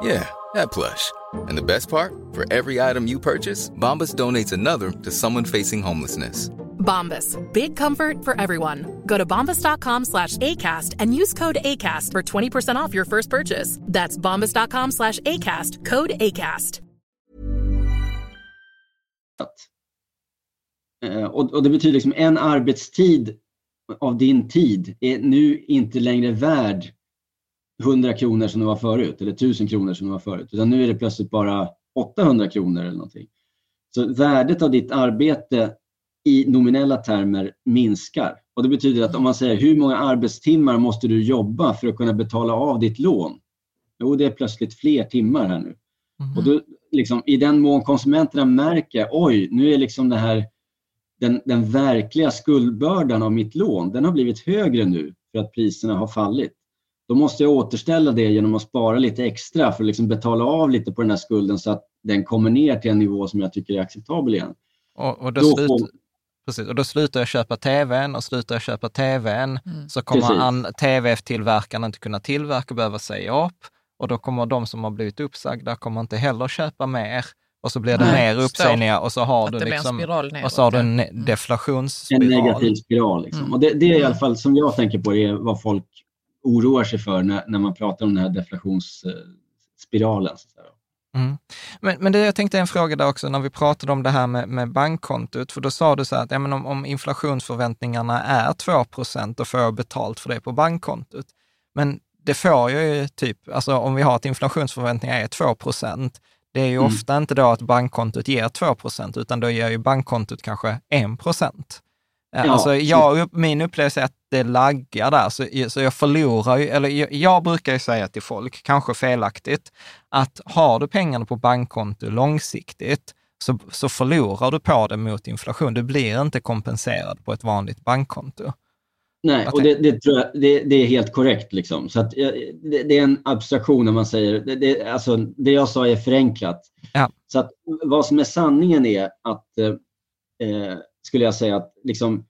Yeah, that plush. And the best part, for every item you purchase, Bombas donates another to someone facing homelessness. Bombas, big comfort for everyone. Go to bombas.com slash ACAST and use code ACAST for 20% off your first purchase. That's bombas.com slash ACAST, code ACAST. Eh, och, och det betyder liksom en arbetstid av din tid är nu inte längre värd 100 kronor som det var förut eller 1000 kronor som det var förut. Utan nu är det plötsligt bara 800 kronor eller någonting. Så värdet av ditt arbete i nominella termer minskar. Och Det betyder att om man säger hur många arbetstimmar måste du jobba för att kunna betala av ditt lån? Jo, det är plötsligt fler timmar här nu. Mm. Och då, liksom, I den mån konsumenterna märker, oj, nu är liksom det här, den, den verkliga skuldbördan av mitt lån, den har blivit högre nu för att priserna har fallit då måste jag återställa det genom att spara lite extra för att liksom betala av lite på den här skulden så att den kommer ner till en nivå som jag tycker är acceptabel igen. Och, och då, då slut, får... precis, och då slutar jag köpa tvn och slutar jag köpa tvn mm. så kommer tv-tillverkarna inte kunna tillverka och behöva säga upp. Och då kommer de som har blivit uppsagda kommer inte heller köpa mer. Och så blir det Nej, mer uppsägningar och så har du liksom, och så har du en mm. deflationsspiral. En negativ spiral. Liksom. Mm. Och det, det, är i alla mm. fall som jag tänker på, det är vad folk oroar sig för när, när man pratar om den här deflationsspiralen. Mm. Men, men det jag tänkte en fråga där också, när vi pratade om det här med, med bankkontot, för då sa du så här att ja, men om, om inflationsförväntningarna är 2 då får jag betalt för det på bankkontot. Men det får jag ju typ, alltså om vi har att inflationsförväntningar är 2% det är ju mm. ofta inte då att bankkontot ger 2% utan då ger ju bankkontot kanske 1 procent. Ja, alltså jag, min upplevelse är att det laggar där, så, så jag förlorar ju, eller jag, jag, brukar ju säga till folk, kanske felaktigt, att har du pengarna på bankkonto långsiktigt, så, så förlorar du på det mot inflation. Du blir inte kompenserad på ett vanligt bankkonto. Nej, och det, det, tror jag, det, det, är helt korrekt. Liksom. Så att, det, det, är en abstraktion när man säger, det, det, alltså, det jag sa är förenklat. Ja. Så att vad som är sanningen är att, eh, skulle jag säga, att liksom,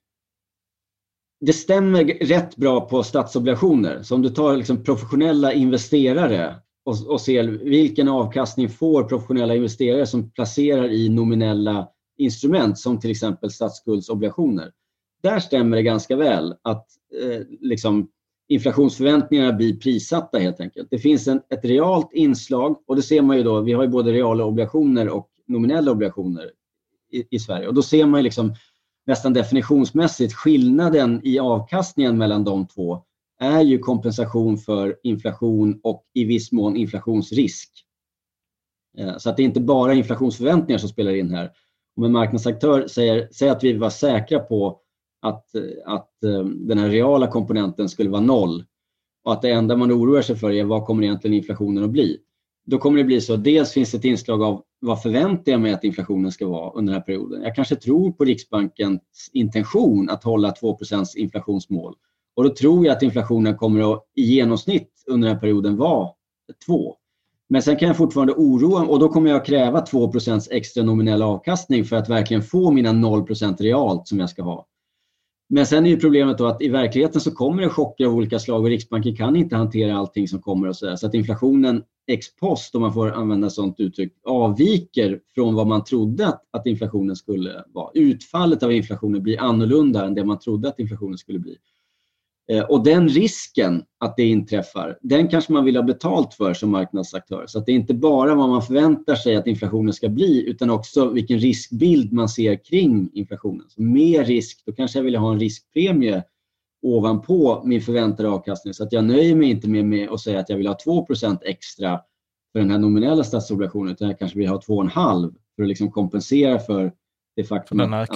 det stämmer rätt bra på statsobligationer. Så om du tar liksom professionella investerare och, och ser vilken avkastning får professionella investerare som placerar i nominella instrument som till exempel statsskuldsobligationer där stämmer det ganska väl att eh, liksom, inflationsförväntningarna blir prissatta helt enkelt. Det finns en, ett realt inslag och det ser man ju då, vi har ju både reala obligationer och nominella obligationer i, i Sverige och då ser man ju liksom nästan definitionsmässigt skillnaden i avkastningen mellan de två är ju kompensation för inflation och i viss mån inflationsrisk. Eh, så att det är inte bara inflationsförväntningar som spelar in här. Om en marknadsaktör säger, säger att vi var säkra på att, att eh, den här reala komponenten skulle vara noll och att det enda man oroar sig för är vad kommer egentligen inflationen att bli? Då kommer det bli så att dels finns det ett inslag av vad förväntar jag mig att inflationen ska vara under den här perioden? Jag kanske tror på Riksbankens intention att hålla 2% inflationsmål och då tror jag att inflationen kommer att i genomsnitt under den här perioden vara 2. Men sen kan jag fortfarande oroa och då kommer jag kräva 2 extra nominell avkastning för att verkligen få mina 0% realt som jag ska ha. Men sen är ju problemet då att i verkligheten så kommer det chocker av olika slag och Riksbanken kan inte hantera allting som kommer och så, där. så att inflationen ex post, om man får använda sådant uttryck, avviker från vad man trodde att, att inflationen skulle vara. Utfallet av inflationen blir annorlunda än det man trodde att inflationen skulle bli. Eh, och den risken att det inträffar, den kanske man vill ha betalt för som marknadsaktör. Så att det är inte bara vad man förväntar sig att inflationen ska bli utan också vilken riskbild man ser kring inflationen. Så mer risk, då kanske jag vill ha en riskpremie ovanpå min förväntade avkastning. Så att jag nöjer mig inte med, med att säga att jag vill ha 2% extra för den här nominella statsobligationen utan jag kanske vill ha 2,5 för att liksom kompensera för det faktum att...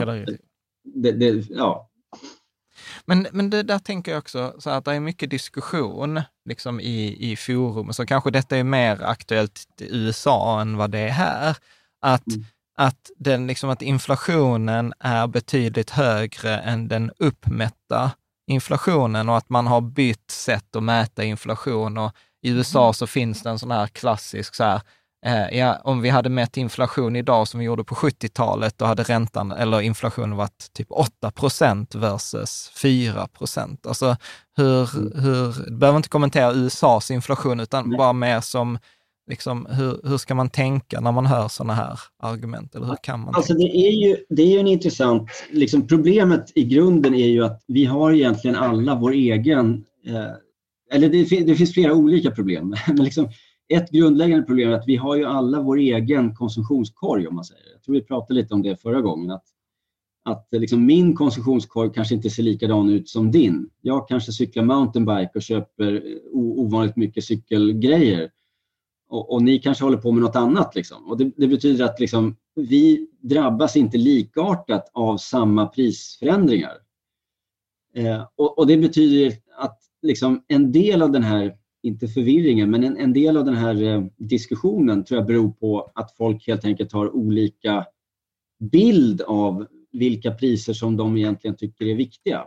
Det, det, ja, men, men det där tänker jag också, så att det är mycket diskussion liksom i, i forum, så kanske detta är mer aktuellt i USA än vad det är här. Att, mm. att, den, liksom, att inflationen är betydligt högre än den uppmätta inflationen och att man har bytt sätt att mäta inflation. Och I USA mm. så finns det en sån här klassisk så här, Eh, ja, om vi hade mätt inflation idag som vi gjorde på 70-talet, då hade räntan eller inflationen varit typ 8 procent versus 4 procent. Alltså hur, mm. hur, du behöver inte kommentera USAs inflation, utan bara mer som, liksom, hur, hur ska man tänka när man hör sådana här argument? Eller hur kan man alltså det är ju det är ju en intressant, liksom, problemet i grunden är ju att vi har egentligen alla vår egen, eh, eller det, det finns flera olika problem, [laughs] men liksom, ett grundläggande problem är att vi har ju alla vår egen konsumtionskorg om man säger. Jag tror vi pratade lite om det förra gången. Att, att liksom min konsumtionskorg kanske inte ser likadan ut som din. Jag kanske cyklar mountainbike och köper ovanligt mycket cykelgrejer. Och, och, ni kanske håller på med något annat. Liksom. Och det, det betyder att liksom, vi drabbas inte likartat av samma prisförändringar. Eh, och, och, det betyder att liksom, en del av den här inte förvirringen, men en, en del av den här eh, diskussionen tror jag beror på att folk helt enkelt har olika bild av vilka priser som de egentligen tycker är viktiga.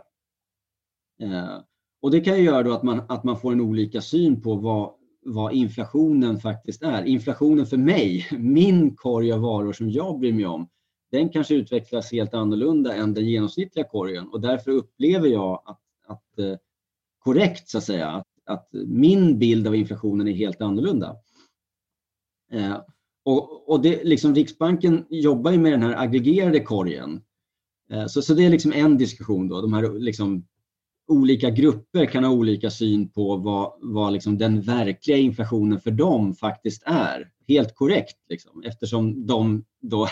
Eh, och det kan ju göra då att man, att man får en olika syn på vad, vad inflationen faktiskt är. Inflationen för mig, min korg av varor som jag bryr mig om, den kanske utvecklas helt annorlunda än den genomsnittliga korgen och därför upplever jag att, att eh, korrekt så att säga, att min bild av inflationen är helt annorlunda. Eh, och, och det, liksom Riksbanken jobbar ju med den här aggregerade korgen. Eh, så, så det är liksom en diskussion. Då. De här liksom, olika grupper kan ha olika syn på vad, vad liksom den verkliga inflationen för dem faktiskt är. Helt korrekt, liksom, eftersom de då,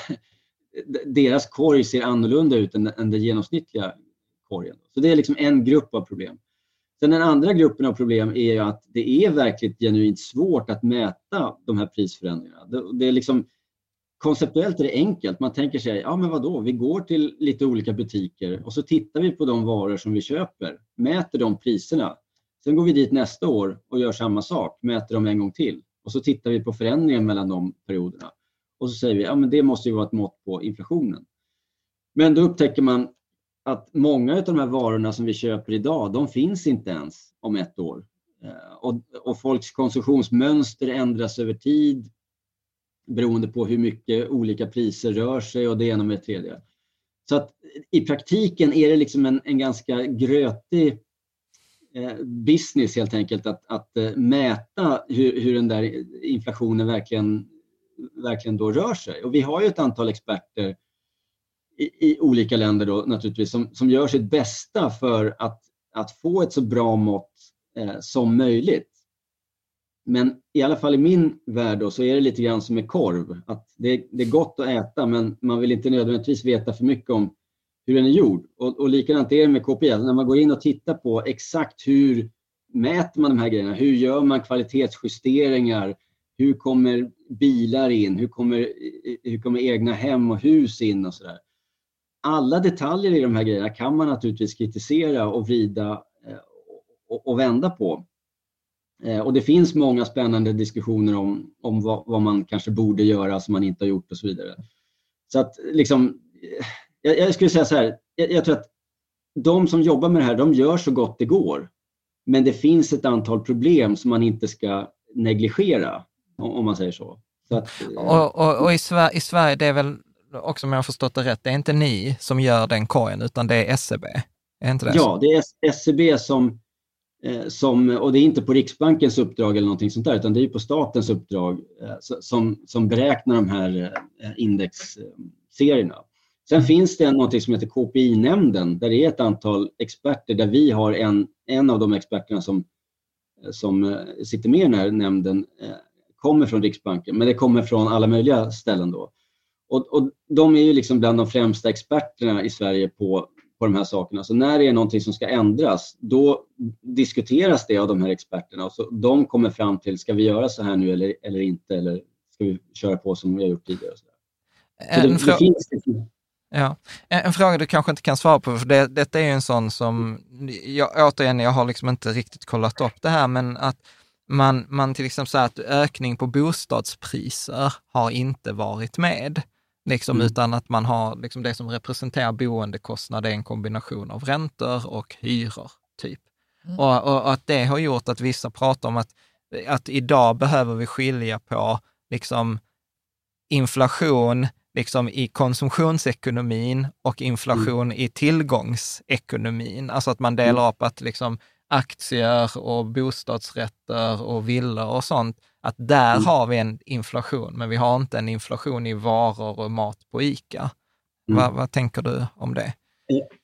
[laughs] deras korg ser annorlunda ut än, än den genomsnittliga korgen. Så det är liksom en grupp av problem. Sen den andra gruppen av problem är ju att det är verkligt genuint svårt att mäta de här prisförändringarna. Det, det är liksom, konceptuellt är det enkelt. Man tänker sig, ja men vadå, vi går till lite olika butiker och så tittar vi på de varor som vi köper, mäter de priserna. Sen går vi dit nästa år och gör samma sak, mäter dem en gång till och så tittar vi på förändringen mellan de perioderna. Och så säger vi, ja men det måste ju vara ett mått på inflationen. Men då upptäcker man att många av de här varorna som vi köper idag, de finns inte ens om ett år. Eh, och, och folks konsumtionsmönster ändras över tid beroende på hur mycket olika priser rör sig och det ena med det tredje. Så att i praktiken är det liksom en, en ganska grötig eh, business helt enkelt att, att eh, mäta hur, hur den där inflationen verkligen, verkligen då rör sig. Och vi har ju ett antal experter i, i olika länder då naturligtvis som, som gör sitt bästa för att, att få ett så bra mått eh, som möjligt. Men i alla fall i min värld då, så är det lite grann som med korv. Att det, det, är gott att äta men man vill inte nödvändigtvis veta för mycket om hur den är gjord. Och, och likadant är det med KPI. När man går in och tittar på exakt hur mäter man de här grejerna? Hur gör man kvalitetsjusteringar? Hur kommer bilar in? Hur kommer, hur kommer egna hem och hus in och sådär? Alla detaljer i de här grejerna kan man naturligtvis kritisera och vrida eh, och, och vända på. Eh, och det finns många spännande diskussioner om, om vad, vad, man kanske borde göra som man inte har gjort och så vidare. Så att liksom, eh, jag, jag skulle säga så här, jag, jag, tror att de som jobbar med det här, de gör så gott det går. Men det finns ett antal problem som man inte ska negligera, om, om man säger så. så att, eh, och, och, och i, Sverige, i Sverige, det är väl också om jag har förstått det rätt, det är inte ni som gör den korgen, utan det är SCB? E är inte det ja, det är SCB e som Eh, som, och det är inte på Riksbankens uppdrag eller någonting sånt där, utan det är på statens uppdrag eh, som, som beräknar de här eh, indexserierna. Sen finns det något som heter KPI-nämnden där det är ett antal experter där vi har en, en av de experterna som, som sitter med i den här nämnden kommer från Riksbanken, men det kommer från alla möjliga ställen då. Och, och de är ju liksom bland de främsta experterna i Sverige på på de här sakerna. Så när det är någonting som ska ändras, då diskuteras det av de här experterna och så de kommer fram till, ska vi göra så här nu eller, eller inte? Eller ska vi köra på som vi har gjort tidigare? Så en, det, det finns... ja. en, en, fråga du kanske inte kan svara på, för det, detta är ju en sån som, jag, återigen, jag har liksom inte riktigt kollat upp det här, men att man, man till exempel säger att ökning på bostadspriser har inte varit med. Liksom, mm. Utan att man har liksom det som representerar boendekostnad är en kombination av räntor och hyror. typ. Mm. Och, och, och, att det har gjort att vissa pratar om att, att idag behöver vi skilja på liksom, inflation liksom, i konsumtionsekonomin och inflation mm. i tillgångsekonomin. Alltså att man delar mm. upp att liksom, aktier och bostadsrätter och villor och sånt, att där mm. har vi en inflation, men vi har inte en inflation i varor och mat på ICA. Mm. Vad, vad tänker du om det?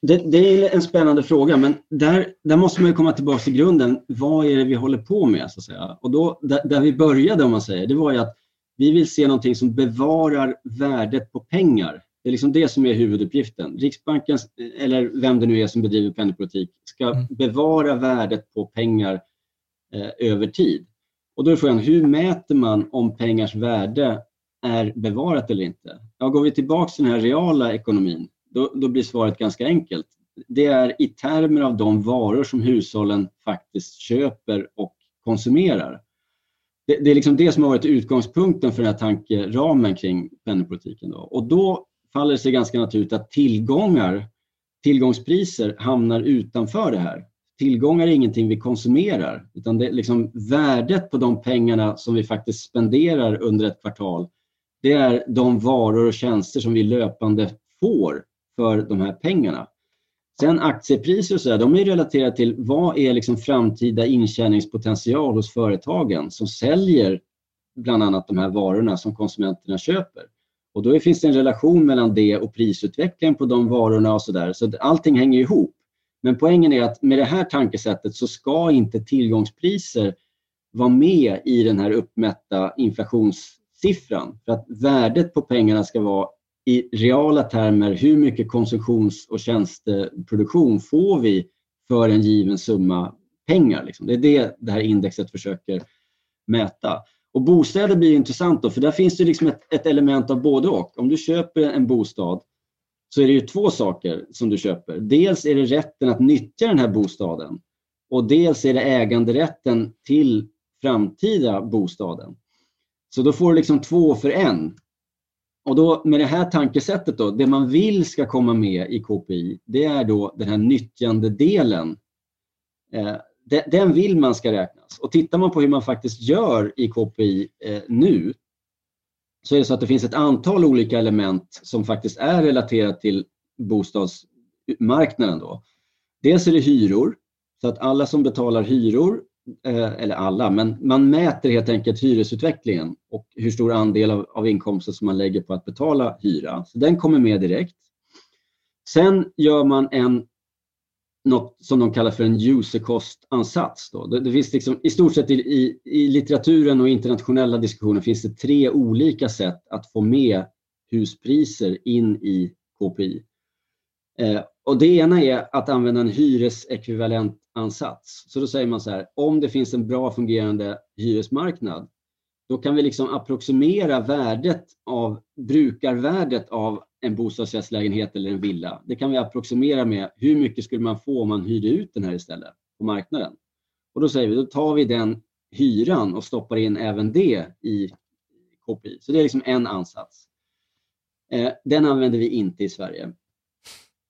Det? det? är en spännande fråga, men där, där måste man komma tillbaka till grunden. Vad är det vi håller på med? Så att säga? Och då, där, där vi började, om man säger, det var ju att vi vill se någonting som bevarar värdet på pengar det är liksom det som är huvuduppgiften. Riksbanken, eller vem det nu är som bedriver penningpolitik, ska mm. bevara värdet på pengar eh, över tid. Och då är frågan, hur mäter man om pengars värde är bevarat eller inte? Ja, går vi tillbaka till den här reala ekonomin, då, då blir svaret ganska enkelt. Det är i termer av de varor som hushållen faktiskt köper och konsumerar. Det, det, är liksom det som har varit utgångspunkten för den här tankeramen kring penningpolitiken. Då. Och då faller det sig ganska naturligt att tillgångar, tillgångspriser hamnar utanför det här. Tillgångar är ingenting vi konsumerar, utan det är liksom värdet på de pengarna som vi faktiskt spenderar under ett kvartal. Det är de varor och tjänster som vi löpande får för de här pengarna. Sen aktiepriser och så där, de är relaterade till vad är liksom framtida intjäningspotential hos företagen som säljer bland annat de här varorna som konsumenterna köper. Och då finns det en relation mellan det och prisutvecklingen på de varorna och sådär. Så allting hänger ihop. Men poängen är att med det här tankesättet så ska inte tillgångspriser vara med i den här uppmätta inflationssiffran. För att värdet på pengarna ska vara i reala termer, hur mycket konsumtions och tjänsteproduktion får vi för en given summa pengar. Liksom. Det är det det här indexet försöker mäta. Och bostäder blir intressant då, för där finns det liksom ett, ett element av både och. Om du köper en bostad så är det ju två saker som du köper. Dels är det rätten att nyttja den här bostaden och dels är det äganderätten till framtida bostaden. Så då får du liksom två för en. Och då med det här tankesättet då, det man vill ska komma med i KPI, det är då den här nyttjandedelen. Eh, den vill man ska räknas. Och tittar man på hur man faktiskt gör i KPI eh, nu, så är det så att det finns ett antal olika element som faktiskt är relaterat till bostadsmarknaden. Då. Dels är det hyror, så att alla som betalar hyror, eh, eller alla, men man mäter helt enkelt hyresutvecklingen och hur stor andel av, av inkomsten som man lägger på att betala hyra. Så den kommer med direkt. Sen gör man en något som de kallar för en user cost-ansats. Det, det, finns liksom, I stort sett i, i, i, litteraturen och internationella diskussioner finns det tre olika sätt att få med huspriser in i KPI. Eh, och det ena är att använda en hyresekvivalent ansats. Så då säger man så här, om det finns en bra fungerande hyresmarknad, då kan vi liksom approximera värdet av brukarvärdet av en bostadsrättslägenhet eller en villa. Det kan vi approximera med hur mycket skulle man få om man hyrde ut den här istället på marknaden. Och då säger vi, då tar vi den hyran och stoppar in även det i KPI. Så det är liksom en ansats. Eh, den använder vi inte i Sverige.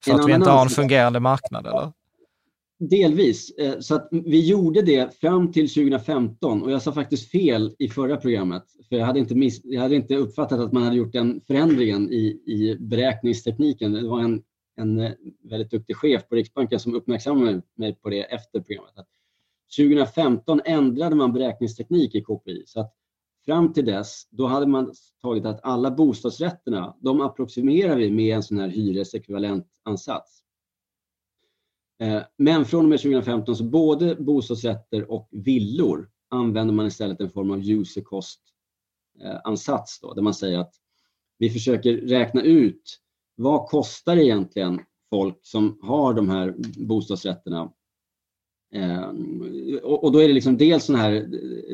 För att vi inte har en fungerande marknad eller? Delvis. Eh, så att vi gjorde det fram till 2015 och jag sa faktiskt fel i förra programmet. För jag hade inte, miss, jag hade inte uppfattat att man hade gjort den förändringen i, i beräkningstekniken. Det var en, en eh, väldigt duktig chef på Riksbanken som uppmärksammade mig på det efter programmet. 2015 ändrade man beräkningsteknik i KPI. Så att fram till dess, då hade man tagit att alla bostadsrätterna, de approximerar vi med en sån här hyresekvivalentansats. Eh, men från och med 2015 så både bostadsrätter och villor använder man istället en form av user cost-ansats då, där man säger att vi försöker räkna ut vad kostar egentligen folk som har de här bostadsrätterna eh, och då är det liksom dels sådana här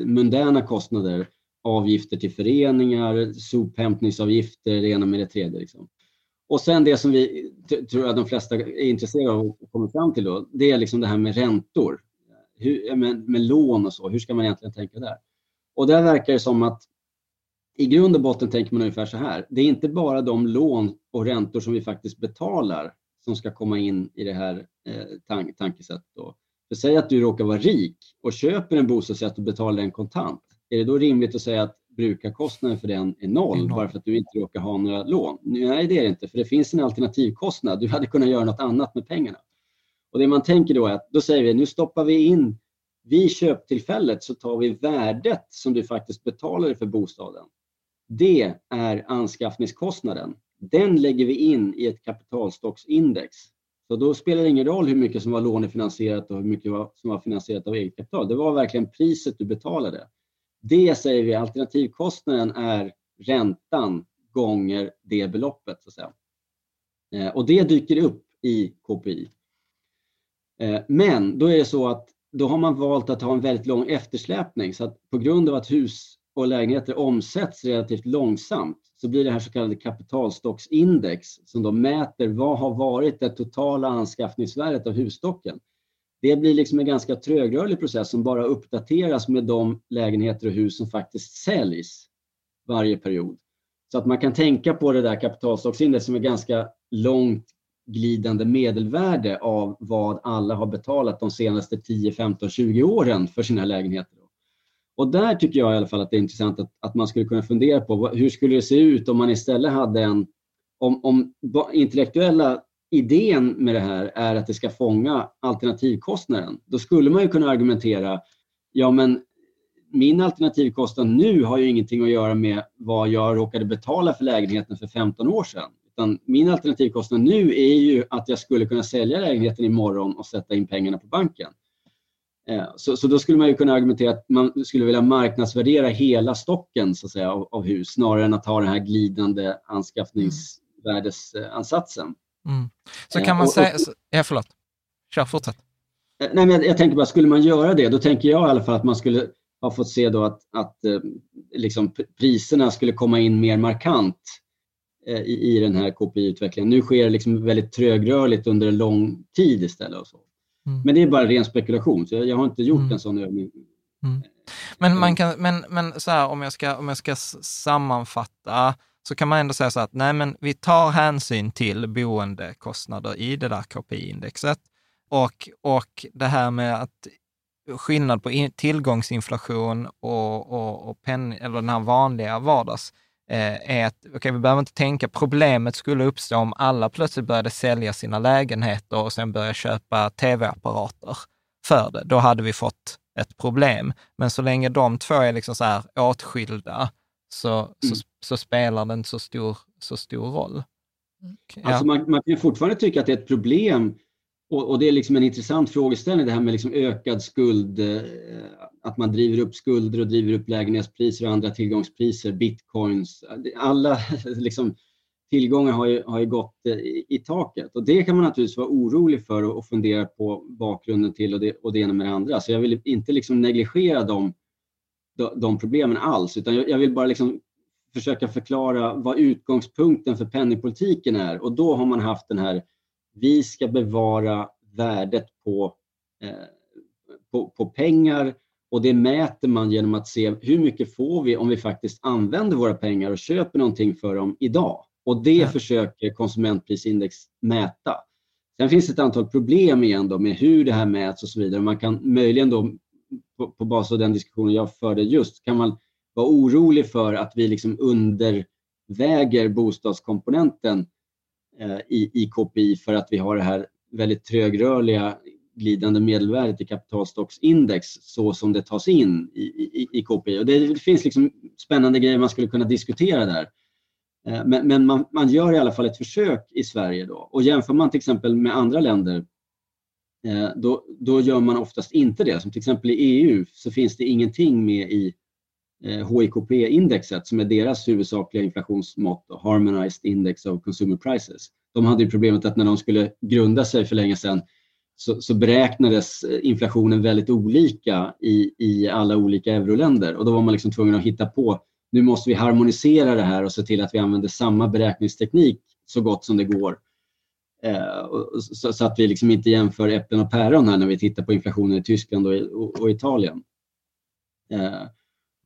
mundäna kostnader, avgifter till föreningar, sophämtningsavgifter, det ena med det tredje. Liksom. Och sen det som vi tror att de flesta är intresserade av och kommer fram till då, det är liksom det här med räntor. Hur, med, med lån och så, hur ska man egentligen tänka där? Och där verkar det som att i grund och botten tänker man ungefär så här. Det är inte bara de lån och räntor som vi faktiskt betalar som ska komma in i det här eh, tank, tankesättet. Då. För säg att du råkar vara rik och köper en bostadsrätt och betalar den kontant. Är det då rimligt att säga att brukarkostnaden för den är noll, noll, bara för att du inte råkar ha några lån. Nej, det är det inte, för det finns en alternativkostnad. Du hade kunnat göra något annat med pengarna. Och Det man tänker då är att då säger vi, nu stoppar vi in, vid köptillfället så tar vi värdet som du faktiskt betalade för bostaden. Det är anskaffningskostnaden. Den lägger vi in i ett kapitalstocksindex. Så då spelar det ingen roll hur mycket som var lånefinansierat och hur mycket som var finansierat av eget kapital. Det var verkligen priset du betalade. Det säger vi, alternativkostnaden är räntan gånger det beloppet. Så att säga. Eh, och det dyker upp i KPI. Eh, men då är det så att då har man valt att ha en väldigt lång eftersläpning så att på grund av att hus och lägenheter omsätts relativt långsamt så blir det här så kallade kapitalstocksindex som då mäter vad har varit det totala anskaffningsvärdet av husstocken det blir liksom en ganska trögrörlig process som bara uppdateras med de lägenheter och hus som faktiskt säljs varje period. Så att man kan tänka på det där kapitalstocksindex som är ganska långt glidande medelvärde av vad alla har betalat de senaste 10, 15, 20 åren för sina lägenheter. Och där tycker jag i alla fall att det är intressant att, att man skulle kunna fundera på hur skulle det se ut om man istället hade en om, om intellektuella idén med det här är att det ska fånga alternativkostnaden. Då skulle man ju kunna argumentera, ja men min alternativkostnad nu har ju ingenting att göra med vad jag råkade betala för lägenheten för 15 år sedan. Utan min alternativkostnad nu är ju att jag skulle kunna sälja lägenheten imorgon och sätta in pengarna på banken. Eh, så, så då skulle man ju kunna argumentera att man skulle vilja marknadsvärdera hela stocken så att säga, av, av hus snarare än att ha den här glidande anskaffningsvärdesansatsen. Mm. Så kan man säga... Ja, förlåt. Kör, fortsätt. nej, men jag, jag tänker bara, skulle man göra det, då tänker jag i alla fall att man skulle ha fått se då att, att eh, liksom priserna skulle komma in mer markant eh, i, i den här KPI-utvecklingen. Nu sker det liksom väldigt trögrörligt under en lång tid istället. Och så. Mm. Men det är bara ren spekulation, så jag, jag har inte gjort mm. en sån övning. Mm. Men, man kan, men, men så här, om, jag ska, om jag ska sammanfatta, så kan man ändå säga så att nej, men vi tar hänsyn till boendekostnader i det där KPI-indexet. Och, och det här med att skillnad på in, tillgångsinflation och, och, och pen, eller den här vanliga vardags eh, är att, okay, vi behöver inte tänka, problemet skulle uppstå om alla plötsligt började sälja sina lägenheter och sen började köpa tv-apparater för det. Då hade vi fått ett problem. Men så länge de två är liksom så här åtskilda så, mm. så, så, spelar det inte så stor, så stor roll. Mm. Ja. Alltså man, man kan fortfarande tycka att det är ett problem och, och, det är liksom en intressant frågeställning det här med liksom ökad skuld, eh, att man driver upp skulder och driver upp lägenhetspriser och andra tillgångspriser, bitcoins. Alla [laughs] liksom, tillgångar har ju, har ju gått eh, i, i, taket och det kan man naturligtvis vara orolig för och, och fundera på bakgrunden till och det, och det ena med det andra. Så jag vill inte liksom negligera de, de, de problemen alls utan jag, jag vill bara liksom försöka förklara vad utgångspunkten för penningpolitiken är och då har man haft den här vi ska bevara värdet på, eh, på, på, pengar och det mäter man genom att se hur mycket får vi om vi faktiskt använder våra pengar och köper någonting för dem idag. Och det ja. försöker konsumentprisindex mäta. Sen finns det ett antal problem igen då med hur det här mäts och så vidare. Man kan möjligen då på, på bas av den diskussionen jag förde just kan man vara orolig för att vi liksom underväger bostadskomponenten Eh, i, i KPI för att vi har det här väldigt trögrörliga glidande medelvärdet i kapitalstocksindex så som det tas in i, i, i KPI. Och det finns liksom spännande grejer man skulle kunna diskutera där. Eh, men, men man, man, gör i alla fall ett försök i Sverige då. Och jämför man till exempel med andra länder eh, då, då gör man oftast inte det. Som till exempel i EU så finns det ingenting med i Eh, HIKP-indexet som är deras huvudsakliga inflationsmått, Harmonized Index of Consumer Prices. De hade ju problemet att när de skulle grunda sig för länge sedan så, så beräknades eh, inflationen väldigt olika i, i alla olika euroländer och då var man liksom tvungen att hitta på nu måste vi harmonisera det här och se till att vi använder samma beräkningsteknik så gott som det går. Eh, så, att vi liksom inte jämför äpplen och päron här när vi tittar på inflationen i Tyskland och Italien.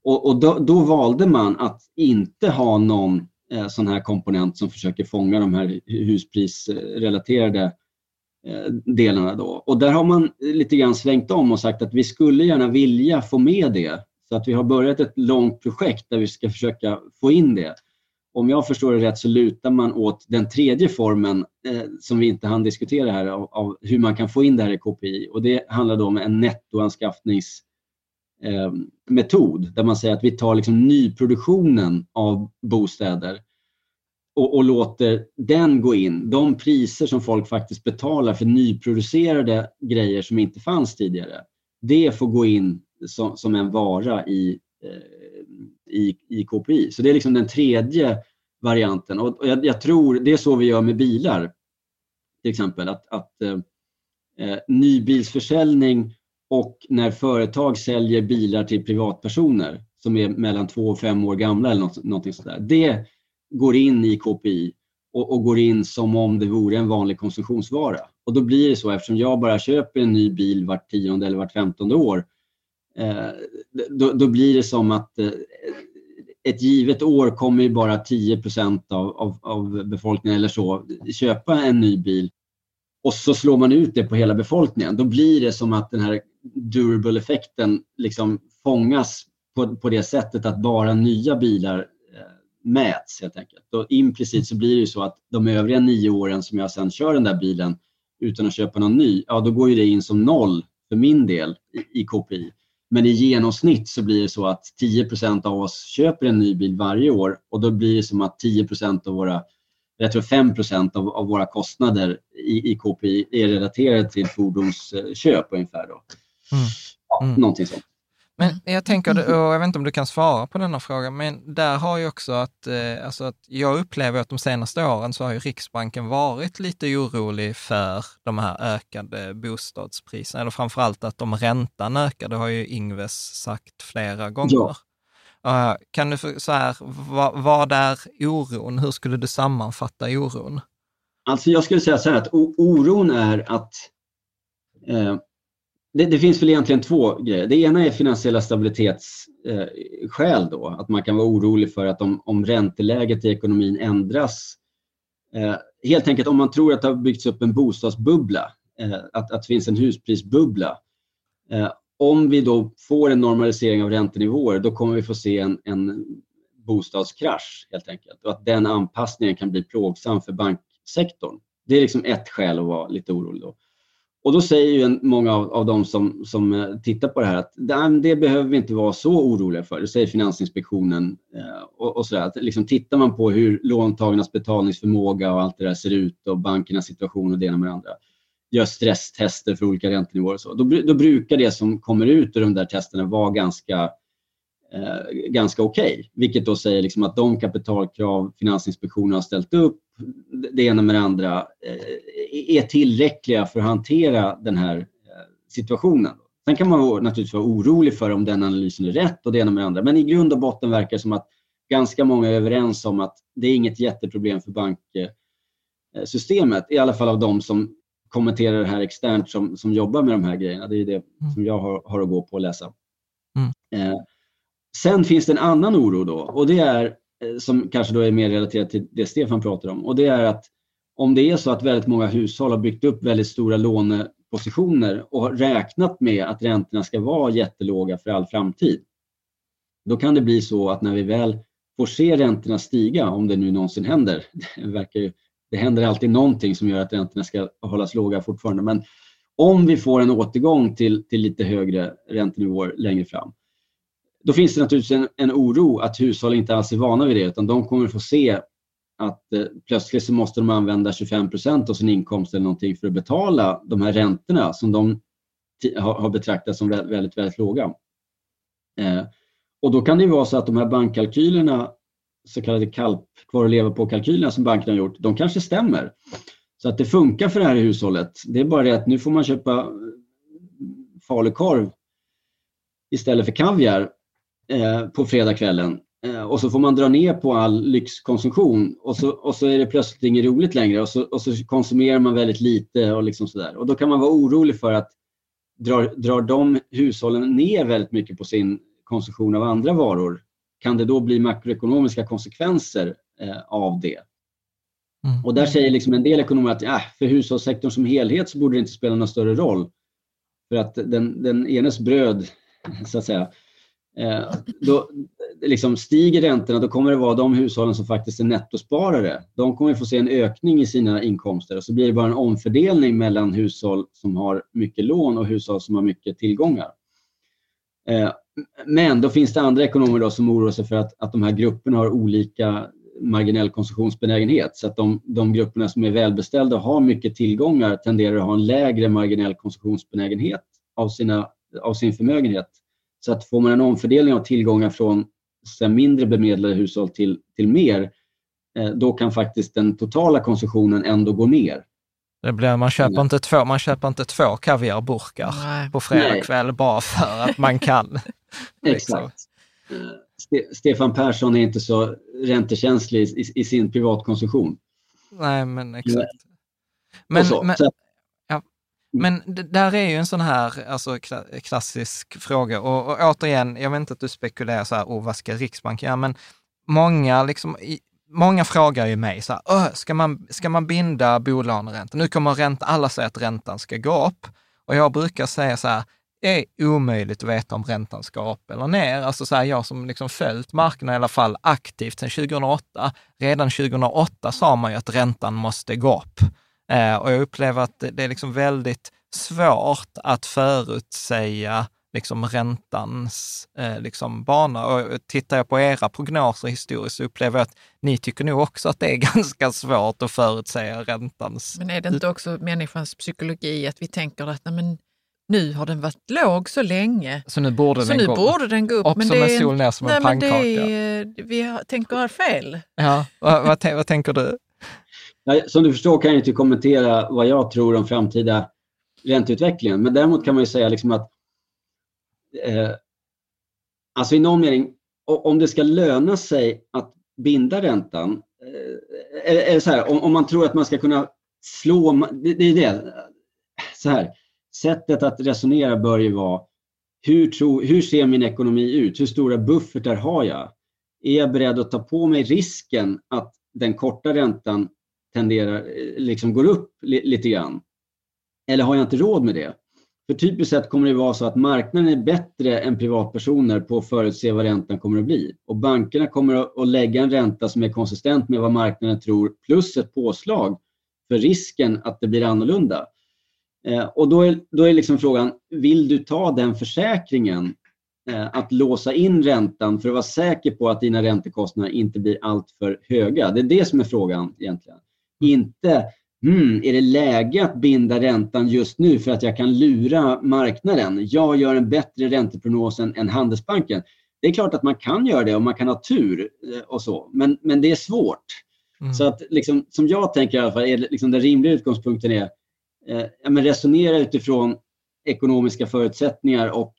Och, och då, då, valde man att inte ha någon eh, sån här komponent som försöker fånga de här husprisrelaterade eh, delarna. Då. Och där har man lite grann svängt om och sagt att vi skulle gärna vilja få med det. Så att vi har börjat ett långt projekt där vi ska försöka få in det. Om jag förstår det rätt så lutar man åt den tredje formen eh, som vi inte hann diskutera här av, av, hur man kan få in det här i KPI och det handlar då om en nettoanskaffnings eh, metod där man säger att vi tar liksom nyproduktionen av bostäder och, och, låter den gå in. De priser som folk faktiskt betalar för nyproducerade grejer som inte fanns tidigare. Det får gå in som, som en vara i, eh, i, i KPI. Så det är liksom den tredje varianten. Och, och jag, jag, tror det är så vi gör med bilar. Till exempel att, att eh, eh nybilsförsäljning och när företag säljer bilar till privatpersoner som är mellan två och fem år gamla eller något, någonting sådär. Det går in i KPI och, och, går in som om det vore en vanlig konsumtionsvara. Och då blir det så eftersom jag bara köper en ny bil vart tionde eller vart femtonde år eh, då, då, blir det som att eh, ett givet år kommer ju bara 10 av, av, av befolkningen eller så köpa en ny bil och så slår man ut det på hela befolkningen. Då blir det som att den här durable-effekten liksom fångas på, på det sättet att bara nya bilar eh, mäts helt enkelt. Och implicit så blir det ju så att de övriga nio åren som jag sedan kör den där bilen utan att köpa någon ny, ja då går ju det in som noll för min del i, i KPI. Men i genomsnitt så blir det så att 10% av oss köper en ny bil varje år och då blir det som att 10% av våra jag tror 5 av, av våra kostnader i, i KPI är relaterade till fordonsköp ungefär. Då. Mm. Ja, mm. Någonting sånt. Men jag tänker, och jag vet inte om du kan svara på denna fråga, men där har ju också att, eh, alltså att jag upplever att de senaste åren så har ju Riksbanken varit lite orolig för de här ökade bostadspriserna, eller framförallt att om räntan ökar, det har ju Ingves sagt flera gånger. Ja. Kan du, så här, vad, vad är oron? Hur skulle du sammanfatta oron? Alltså jag skulle säga så här att oron är att eh, det, det, finns väl egentligen två grejer. Det ena är finansiella stabilitetsskäl eh, då, att man kan vara orolig för att om, om ränteläget i ekonomin ändras, eh, helt enkelt om man tror att det har byggts upp en bostadsbubbla, eh, att, att det finns en husprisbubbla. Eh, om vi då får en normalisering av räntenivåer, då kommer vi få se en, en bostadskrasch helt enkelt och att den anpassningen kan bli plågsam för banksektorn. Det är liksom ett skäl att vara lite orolig. Då. Och då säger ju en, många av, av de som, som eh, tittar på det här att det behöver vi inte vara så oroliga för. Det säger Finansinspektionen. Eh, och, och sådär. Att liksom, tittar man på hur låntagarnas betalningsförmåga och allt det där ser ut och bankernas situation och det ena med det andra gör stresstester för olika räntenivåer och så. Då, då brukar det som kommer ut ur de där testerna vara ganska, eh, ganska okej. Okay. Vilket då säger liksom att de kapitalkrav Finansinspektionen har ställt upp det ena med det andra eh, är tillräckliga för att hantera den här eh, situationen. Sen kan man naturligtvis vara orolig för om den analysen är rätt och det ena med det andra. Men i grund och botten verkar det som att ganska många är överens om att det är inget jätteproblem för banksystemet. I alla fall av de som kommenterar det här externt som, som jobbar med de här grejerna. Det är det mm. som jag har, har att gå på och läsa. Mm. Eh, sen finns det en annan oro då och det är Eh, som kanske då är mer relaterat till det Stefan pratar om. Och det är att om det är så att väldigt många hushåll har byggt upp väldigt stora lånepositioner och har räknat med att räntorna ska vara jättelåga för all framtid. Då kan det bli så att när vi väl får se räntorna stiga, om det nu någonsin händer, [laughs] det, verkar ju, det händer alltid någonting som gör att räntorna ska hållas låga fortfarande, men om vi får en återgång till, till lite högre räntenivåer längre fram, då finns det naturligtvis en, en oro att hushåll inte alls är vana vid det utan de kommer få se att eh, plötsligt så måste de använda 25 av sin inkomst eller någonting för att betala de här räntorna som de har, har betraktat som väldigt, väldigt, väldigt låga. Eh, och då kan det vara så att de här bankkalkylerna, så kallade kalp, kvar att leva på-kalkylerna som bankerna har gjort, de kanske stämmer. Så att det funkar för det här hushållet. Det är bara det att nu får man köpa eh, falukorv istället för kaviar Eh, på fredagskvällen eh, och så får man dra ner på all lyxkonsumtion och så, och så är det plötsligt inget roligt längre och så, och så konsumerar man väldigt lite och liksom sådär. Och då kan man vara orolig för att drar, drar de hushållen ner väldigt mycket på sin konsumtion av andra varor, kan det då bli makroekonomiska konsekvenser eh, av det? Mm. Och där säger liksom en del ekonomer att äh, för hushållssektorn som helhet så borde det inte spela någon större roll. För att den, den enes bröd, [laughs] så att säga, Eh, då, liksom stiger räntorna då kommer det vara de hushållen som faktiskt är nettosparare. De kommer få se en ökning i sina inkomster och så blir det bara en omfördelning mellan hushåll som har mycket lån och hushåll som har mycket tillgångar. Eh, men då finns det andra ekonomer då som oroar sig för att, att de här grupperna har olika marginell konsumtionsbenägenhet. Så att de, de grupperna som är välbeställda och har mycket tillgångar tenderar att ha en lägre marginell konsumtionsbenägenhet av, sina, av sin förmögenhet så att får man en omfördelning av tillgångar från så mindre bemedlade hushåll till, till mer, eh, då kan faktiskt den totala konsumtionen ändå gå ner. Det blir, man, köper inte två, man köper inte två kaviarburkar på fredag kväll bara för att man kan. [laughs] liksom. Exakt. Eh, Stefan Persson är inte så räntekänslig i, i sin privatkonsumtion. Nej, men exakt. Men, men, Mm. Mm. Men där är ju en sån här alltså, klassisk fråga och, och återigen, jag vet inte att du spekulerar så här, oh, vad ska Riksbanken göra? Men många, liksom, i, många frågar ju mig så här, ska, man, ska man binda bolåneräntan? Nu kommer ränta, alla säger att räntan ska gå upp och jag brukar säga så här, det är omöjligt att veta om räntan ska upp eller ner. Alltså så här, jag som liksom följt marknaden i alla fall aktivt sedan 2008, redan 2008 sa man ju att räntan måste gå upp. Eh, och jag upplever att det, är liksom väldigt svårt att förutsäga liksom räntans eh, liksom bana. Och tittar jag på era prognoser historiskt så upplever jag att ni tycker nog också att det är [laughs] ganska svårt att förutsäga räntans... Men är det inte också människans psykologi att vi tänker att nej, men, nu har den varit låg så länge. Så nu borde, så den, nu gå borde den gå upp. upp men som en sol, ner som nej, en pannkaka. Är, vi har, tänker fel. Ja, vad, vad, vad tänker du? Som du förstår kan jag inte kommentera vad jag tror om framtida ränteutvecklingen. Men däremot kan man ju säga liksom att eh, alltså i någon mening, om det ska löna sig att binda räntan, eh, är, det så här, om, om, man tror att man ska kunna slå, det, det är det, så här, sättet att resonera bör ju vara hur, tro, hur ser min ekonomi ut? Hur stora buffertar har jag? Är jag beredd att ta på mig risken att den korta räntan tenderar, eh, liksom går upp lite grann? Eller har jag inte råd med det? För typiskt sett kommer det vara så att marknaden är bättre än privatpersoner på att förutse vad räntan kommer att bli. Och bankerna kommer att lägga en ränta som är konsistent med vad marknaden tror plus ett påslag för risken att det blir annorlunda. Eh, och då är, då är liksom frågan, vill du ta den försäkringen eh, att låsa in räntan för att vara säker på att dina räntekostnader inte blir alltför höga? Det är det som är frågan egentligen. Inte hmm, är det läge att binda räntan just nu för att jag kan lura marknaden? Jag gör en bättre ränteprognos än Handelsbanken. Det är klart att man kan göra det och man kan ha tur eh, och så, men, men det är svårt. Mm. Så att liksom, som jag tänker i alla fall, är liksom den rimliga utgångspunkten är eh, men resonera utifrån ekonomiska förutsättningar och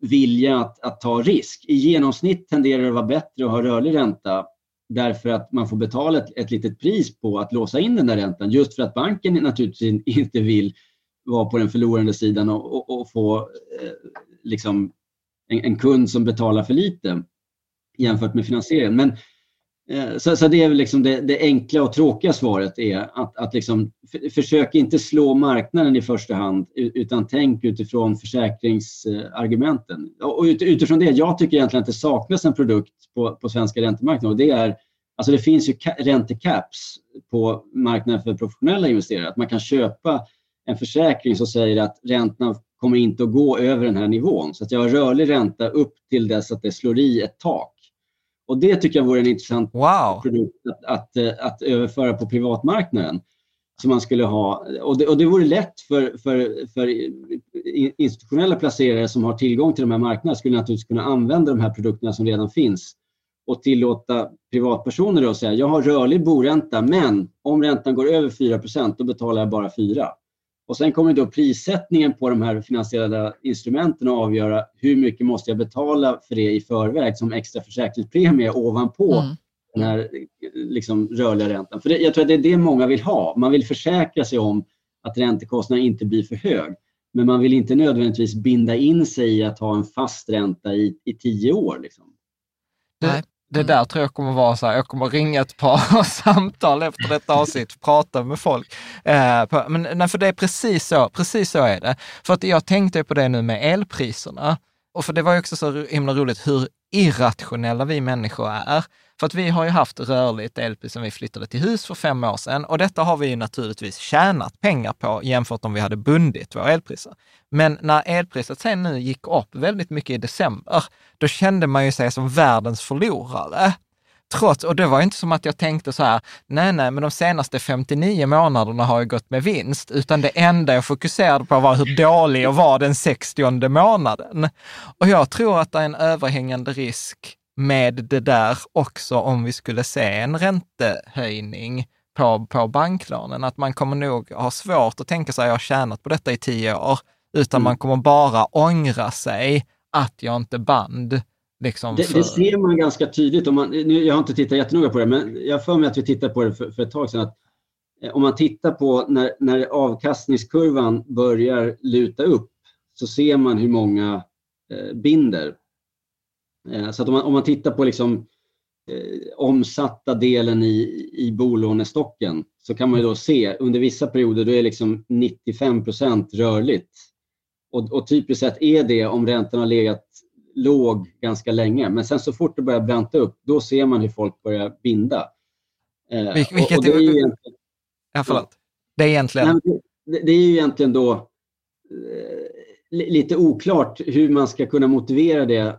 vilja att, att ta risk. I genomsnitt tenderar det att vara bättre att ha rörlig ränta därför att man får betala ett, ett litet pris på att låsa in den där räntan just för att banken naturligtvis [laughs] inte vill vara på den förlorande sidan och, och, och få eh, liksom en, en, kund som betalar för lite jämfört med finansieringen. Men, Eh, så, så, det är väl liksom det, det, enkla och tråkiga svaret är att, att liksom, för, försök inte slå marknaden i första hand utan tänk utifrån försäkringsargumenten. Och ut, utifrån det, jag tycker egentligen att det saknas en produkt på, på svenska räntemarknaden och det är Alltså det finns ju räntecaps på marknaden för professionella investerare. Att man kan köpa en försäkring som säger att räntorna kommer inte att gå över den här nivån. Så att jag har rörlig ränta upp till dess att det slår i ett tak. Och det tycker jag vore en intressant wow. produkt att, att, att, överföra på privatmarknaden. Som man skulle ha. Och det, och det vore lätt för, för, för institutionella placerare som har tillgång till de här marknaderna skulle naturligtvis kunna använda de här produkterna som redan finns och tillåta privatpersoner att säga jag har rörlig boränta men om räntan går över 4% då betalar jag bara 4 och sen kommer då prissättningen på de här finansiella instrumenten att avgöra hur mycket måste jag betala för det i förväg som extra försäkringspremie ovanpå mm. den här liksom, rörliga räntan. För det, jag tror att det är det många vill ha. Man vill försäkra sig om att räntekostnaden inte blir för hög. Men man vill inte nödvändigtvis binda in sig i att ha en fast ränta i, i tio år. Liksom. Det, det där tror jag kommer vara så här, jag kommer ringa ett par [laughs] samtal efter detta avsnitt, prata med folk. Eh, på, men nej, för det är precis så, precis så är det. För att jag tänkte på det nu med elpriserna. Och för det var ju också så himla roligt hur irrationella vi människor är. För att vi har ju haft rörligt elpris sen vi flyttade till hus för fem år sedan och detta har vi ju naturligtvis tjänat pengar på jämfört om vi hade bundit våra elpriser. Men när elpriset sen nu gick upp väldigt mycket i december, då kände man ju sig som världens förlorare. Trots, och det var inte som att jag tänkte så här, nej, nej, men de senaste 59 månaderna har jag gått med vinst, utan det enda jag fokuserade på var hur dålig jag var den 60 månaden. Och jag tror att det är en överhängande risk med det där också om vi skulle se en räntehöjning på, på banklånen, att man kommer nog ha svårt att tänka sig att jag har tjänat på detta i tio år, utan mm. man kommer bara ångra sig att jag inte band. Liksom det, det, ser man ganska tydligt. Om man, nu, jag har inte tittat jättenoga på det, men jag för mig att vi tittade på det för, för ett tag sedan. Att, eh, om man tittar på när, när avkastningskurvan börjar luta upp så ser man hur många eh, binder. Eh, så att om man, om man tittar på liksom, eh, omsatta delen i, i bolånestocken så kan man ju då se under vissa perioder då är liksom 95 procent rörligt. Och, och typiskt sett är det om räntan har legat låg ganska länge. Men sen så fort det börjar branta upp, då ser man hur folk börjar binda. Eh, vilket och, och det är ju egentligen, ja, förlåt. Det är egentligen? Det, det är ju egentligen då eh, lite oklart hur man ska kunna motivera det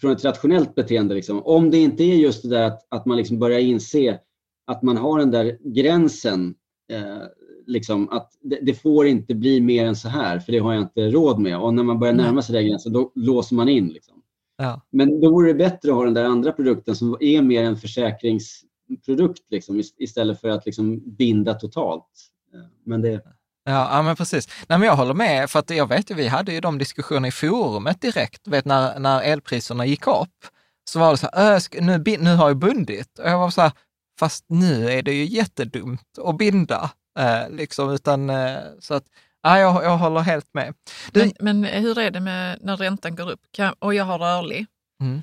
från ett rationellt beteende. Liksom. Om det inte är just det där att, att man liksom börjar inse att man har den där gränsen Eh, liksom att det, det, får inte bli mer än så här, för det har jag inte råd med. Och när man börjar närma sig den gränsen, då låser man in. Liksom. Ja. Men då vore det bättre att ha den där andra produkten som är mer en försäkringsprodukt liksom, istället för att liksom binda totalt. Eh, men det... Ja, ja, men precis. Nej, men jag håller med, för att jag vet ju, vi hade ju de diskussionerna i forumet direkt, vet, när, när elpriserna gick upp. Så var det så här, äh, nu, nu har jag bundit. Och jag var så här, fast nu är det ju jättedumt att binda. Eh, liksom, utan, eh, så att, ja, jag, jag håller helt med. Du, men, men, hur är det med när räntan går upp kan, och jag har rörlig? Mm.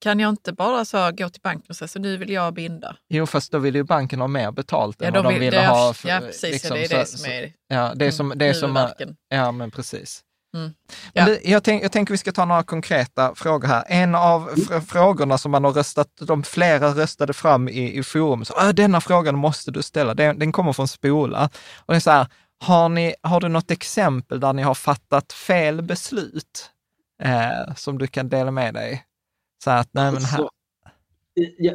Kan jag inte bara så gå till banken och säga så nu vill jag binda? Jo, fast då vill ju banken ha mer betalt ja, än vad de vill, ville det, ha. För, ja, precis. Liksom, det är det som är Ja, det är som, det är som Ja, men precis. Mm. Ja. Jag, tänk, jag tänker vi ska ta några konkreta frågor här. En av fr frågorna som man har röstat, de flera röstade fram i, i forum, så, denna frågan måste du ställa, den, den kommer från Spola. Och det är så här, har, ni, har du något exempel där ni har fattat fel beslut eh, som du kan dela med dig? Så att, nej, men här... Alltså,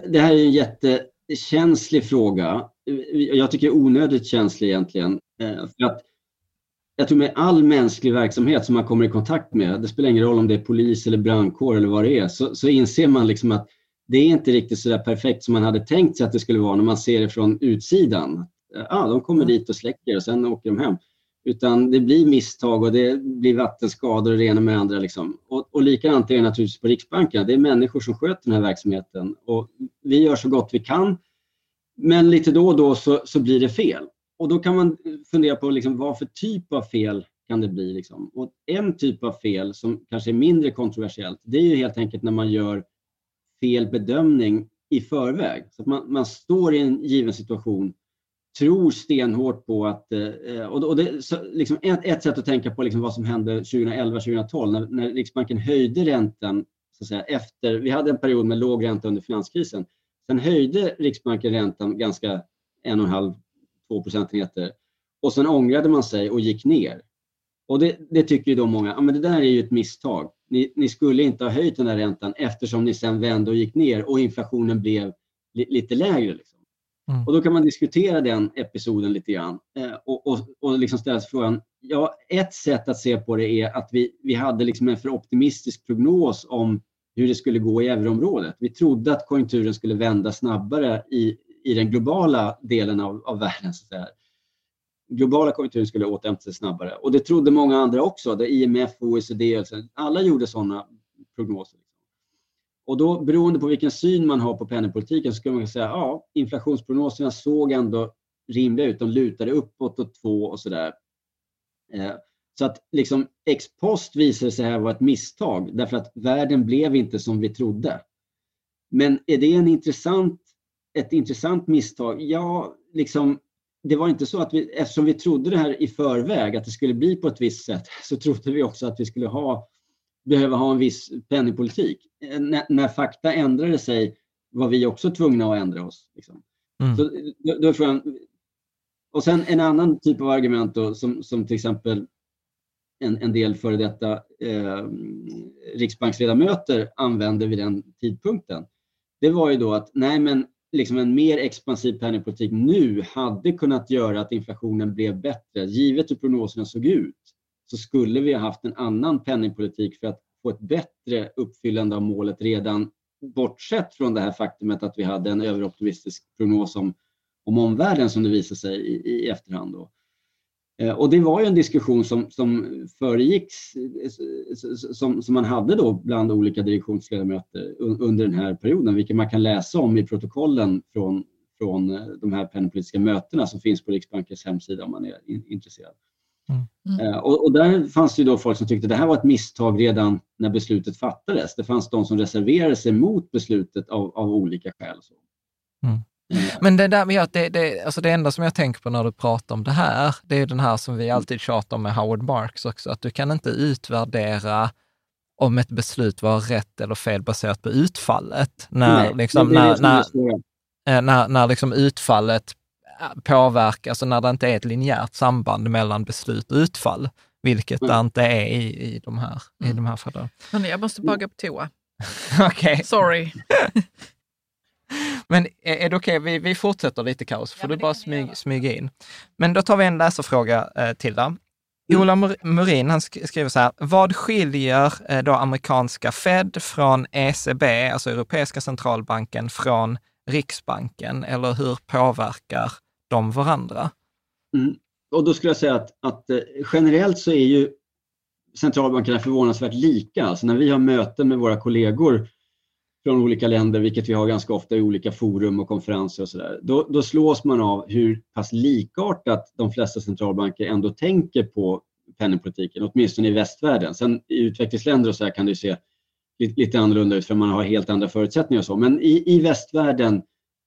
det här är en jättekänslig fråga. Jag tycker onödigt känslig egentligen. Eh, för att jag tror med all mänsklig verksamhet som man kommer i kontakt med, det spelar ingen roll om det är polis eller brandkår eller vad det är, så, så inser man liksom att det är inte riktigt så perfekt som man hade tänkt sig att det skulle vara när man ser det från utsidan. Ja, de kommer dit och släcker och sen åker de hem. Utan det blir misstag och det blir vattenskador och det ena med det andra. Liksom. Och, och likadant är det naturligtvis på Riksbanken. Det är människor som sköter den här verksamheten och vi gör så gott vi kan. Men lite då och då så, så blir det fel. Och då kan man fundera på liksom, vad för typ av fel kan det bli. Liksom. Och en typ av fel som kanske är mindre kontroversiellt, det är ju helt enkelt när man gör fel bedömning i förväg. Så att man, man står i en given situation, tror stenhårt på att... Eh, och det, så, liksom ett, ett, sätt att tänka på liksom vad som hände 2011-2012 när, när, Riksbanken höjde räntan så att säga, efter... Vi hade en period med låg ränta under finanskrisen. Sen höjde Riksbanken räntan ganska en och en halv två procentenheter. Och sen ångrade man sig och gick ner. Och det, det tycker ju då många, ja, men det där är ju ett misstag. Ni, ni, skulle inte ha höjt den här räntan eftersom ni sen vände och gick ner och inflationen blev li, lite lägre. Liksom. Mm. Och då kan man diskutera den episoden lite grann eh, och, och, och liksom ställa sig frågan, ja, ett sätt att se på det är att vi, vi hade liksom en för optimistisk prognos om hur det skulle gå i euroområdet. Vi trodde att konjunkturen skulle vända snabbare i, i den globala delen av, av världen. Så där. Globala konjunkturen skulle återhämta sig snabbare och det trodde många andra också. Det IMF, OECD, alltså, alla gjorde sådana prognoser. Och då beroende på vilken syn man har på penningpolitiken så skulle man säga ja, inflationsprognoserna såg ändå rimliga ut. De lutade uppåt och två och sådär. Eh, så att liksom ex post visade sig här vara ett misstag därför att världen blev inte som vi trodde. Men är det en intressant ett intressant misstag? Ja, liksom, det var inte så att vi, eftersom vi trodde det här i förväg, att det skulle bli på ett visst sätt, [laughs] så trodde vi också att vi skulle ha, behöva ha en viss penningpolitik. N när fakta ändrade sig var vi också tvungna att ändra oss. Liksom. Mm. Så, då, då frågan, och sen en annan typ av argument då, som, som till exempel en, en del före detta eh, riksbanksledamöter använde vid den tidpunkten. Det var ju då att nej men liksom en mer expansiv penningpolitik nu hade kunnat göra att inflationen blev bättre. Givet hur prognoserna såg ut så skulle vi ha haft en annan penningpolitik för att få ett bättre uppfyllande av målet redan bortsett från det här faktumet att vi hade en överoptimistisk prognos om, om omvärlden som det visade sig i, i efterhand. Då. Eh, och det var ju en diskussion som, som föregicks, som, som man hade då bland olika direktionsledamöter under den här perioden, vilket man kan läsa om i protokollen från, från eh, de här penningpolitiska mötena som finns på Riksbankens hemsida om man är intresserad. Mm. Mm. Och, och, där fanns det ju då folk som tyckte att det här var ett misstag redan när beslutet fattades. Det fanns de som reserverade sig mot beslutet av, av olika skäl. Mm. Men det, där, ja, det, det, alltså det enda som jag tänker på när du pratar om det här, det är den här som vi alltid tjatar om med Howard Marks också, att du kan inte utvärdera om ett beslut var rätt eller fel baserat på utfallet. När, Nej, liksom, när, när, eh, när, när liksom utfallet eh, påverkas, alltså när det inte är ett linjärt samband mellan beslut och utfall, vilket mm. det inte är i, i, de här, mm. i de här fallen. jag måste bara gå på toa. [laughs] Okej. Okay. Sorry. [laughs] Är, det okej, okay? vi, vi fortsätter lite kaos, får ja, du bara smyg, smyga in. Men då tar vi en läsarfråga eh, till där. Mm. Ola Murin han skriver så här, vad skiljer eh, då amerikanska Fed från ECB, alltså Europeiska centralbanken, från Riksbanken? Eller hur påverkar de varandra? Mm. Och då skulle jag säga att, att eh, generellt så är ju centralbankerna förvånansvärt lika. Alltså när vi har möten med våra kollegor från olika länder, vilket vi har ganska ofta i olika forum och konferenser och sådär, då, då slås man av hur pass likartat de flesta centralbanker ändå tänker på penningpolitiken, åtminstone i västvärlden. Sen i utvecklingsländer och så kan det se lite, annorlunda ut för man har helt andra förutsättningar och så. Men i, i västvärlden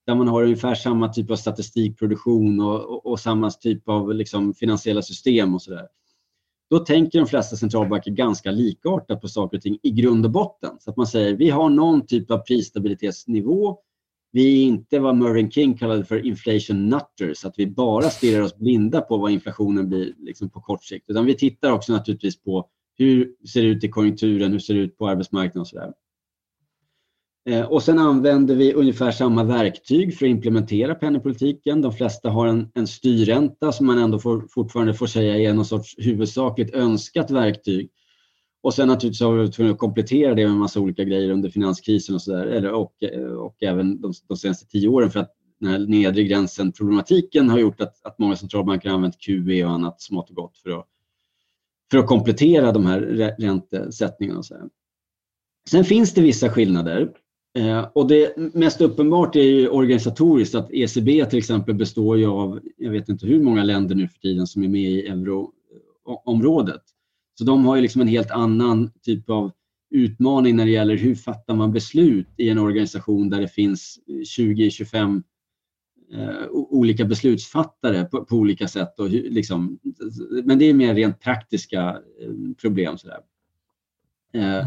där man har ungefär samma typ av statistikproduktion och, och, och samma typ av liksom finansiella system och sådär då tänker de flesta centralbanker ganska likartat på saker och ting i grund och botten. Så att man säger vi har någon typ av prisstabilitetsnivå. Vi är inte vad Mervyn King kallade för inflation nutters, att vi bara stirrar oss blinda på vad inflationen blir liksom på kort sikt. Utan vi tittar också naturligtvis på hur ser det ut i konjunkturen, hur ser det ut på arbetsmarknaden och sådär. Eh, och sen använder vi ungefär samma verktyg för att implementera penningpolitiken. De flesta har en, en styrränta som man ändå får, fortfarande får säga är någon sorts huvudsakligt önskat verktyg. Och sen naturligtvis har vi tvungna att komplettera det med en massa olika grejer under finanskrisen och, så där, och, och även de, de senaste tio åren för att den här nedre gränsen problematiken har gjort att, att många centralbanker har använt QE och annat smått och gott för att, för att komplettera de här räntesättningarna. Och så här. Sen finns det vissa skillnader. Eh, och det mest uppenbart är ju organisatoriskt att ECB till exempel består ju av, jag vet inte hur många länder nu för tiden som är med i euroområdet. Så de har ju liksom en helt annan typ av utmaning när det gäller hur fattar man beslut i en organisation där det finns 20-25 eh, olika beslutsfattare på, på, olika sätt. Och liksom, men det är mer rent praktiska eh, problem. Sådär. Eh, Eh,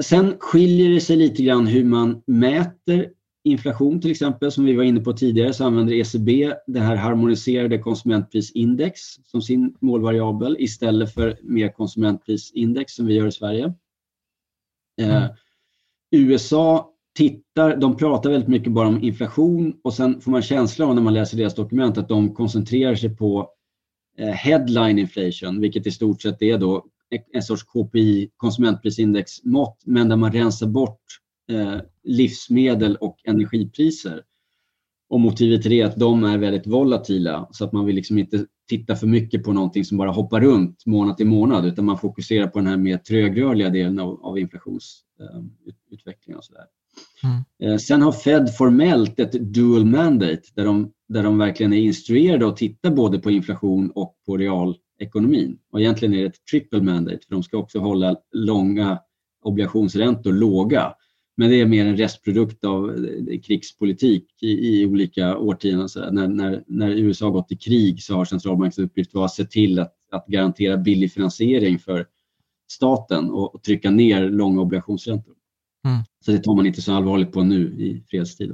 sen skiljer det sig lite grann hur man mäter inflation till exempel, som vi var inne på tidigare, så använder ECB det här harmoniserade konsumentprisindex som sin målvariabel istället för mer konsumentprisindex som vi gör i Sverige. Eh, mm. USA tittar, de pratar väldigt mycket bara om inflation och sen får man känsla av när man läser deras dokument att de koncentrerar sig på eh, headline inflation, vilket i stort sett är då en sorts KPI, konsumentprisindexmått, men där man rensar bort eh, livsmedel och energipriser. Och motivet till det är att de är väldigt volatila så att man vill liksom inte titta för mycket på någonting som bara hoppar runt månad till månad utan man fokuserar på den här mer trögrörliga delen av, av inflationsutvecklingen. och Mm. Eh, sen har Fed formellt ett dual mandate där de, där de verkligen är instruerade att titta både på inflation och på real ekonomin. Och egentligen är det ett triple mandate för de ska också hålla långa obligationsräntor låga. Men det är mer en restprodukt av eh, krigspolitik i, i olika årtionden. När, när, när, USA gått i krig så har centralbankens uppgift varit att se till att, att garantera billig finansiering för staten och, och trycka ner långa obligationsräntor. Mm. Så det tar man inte så allvarligt på nu i fredstid.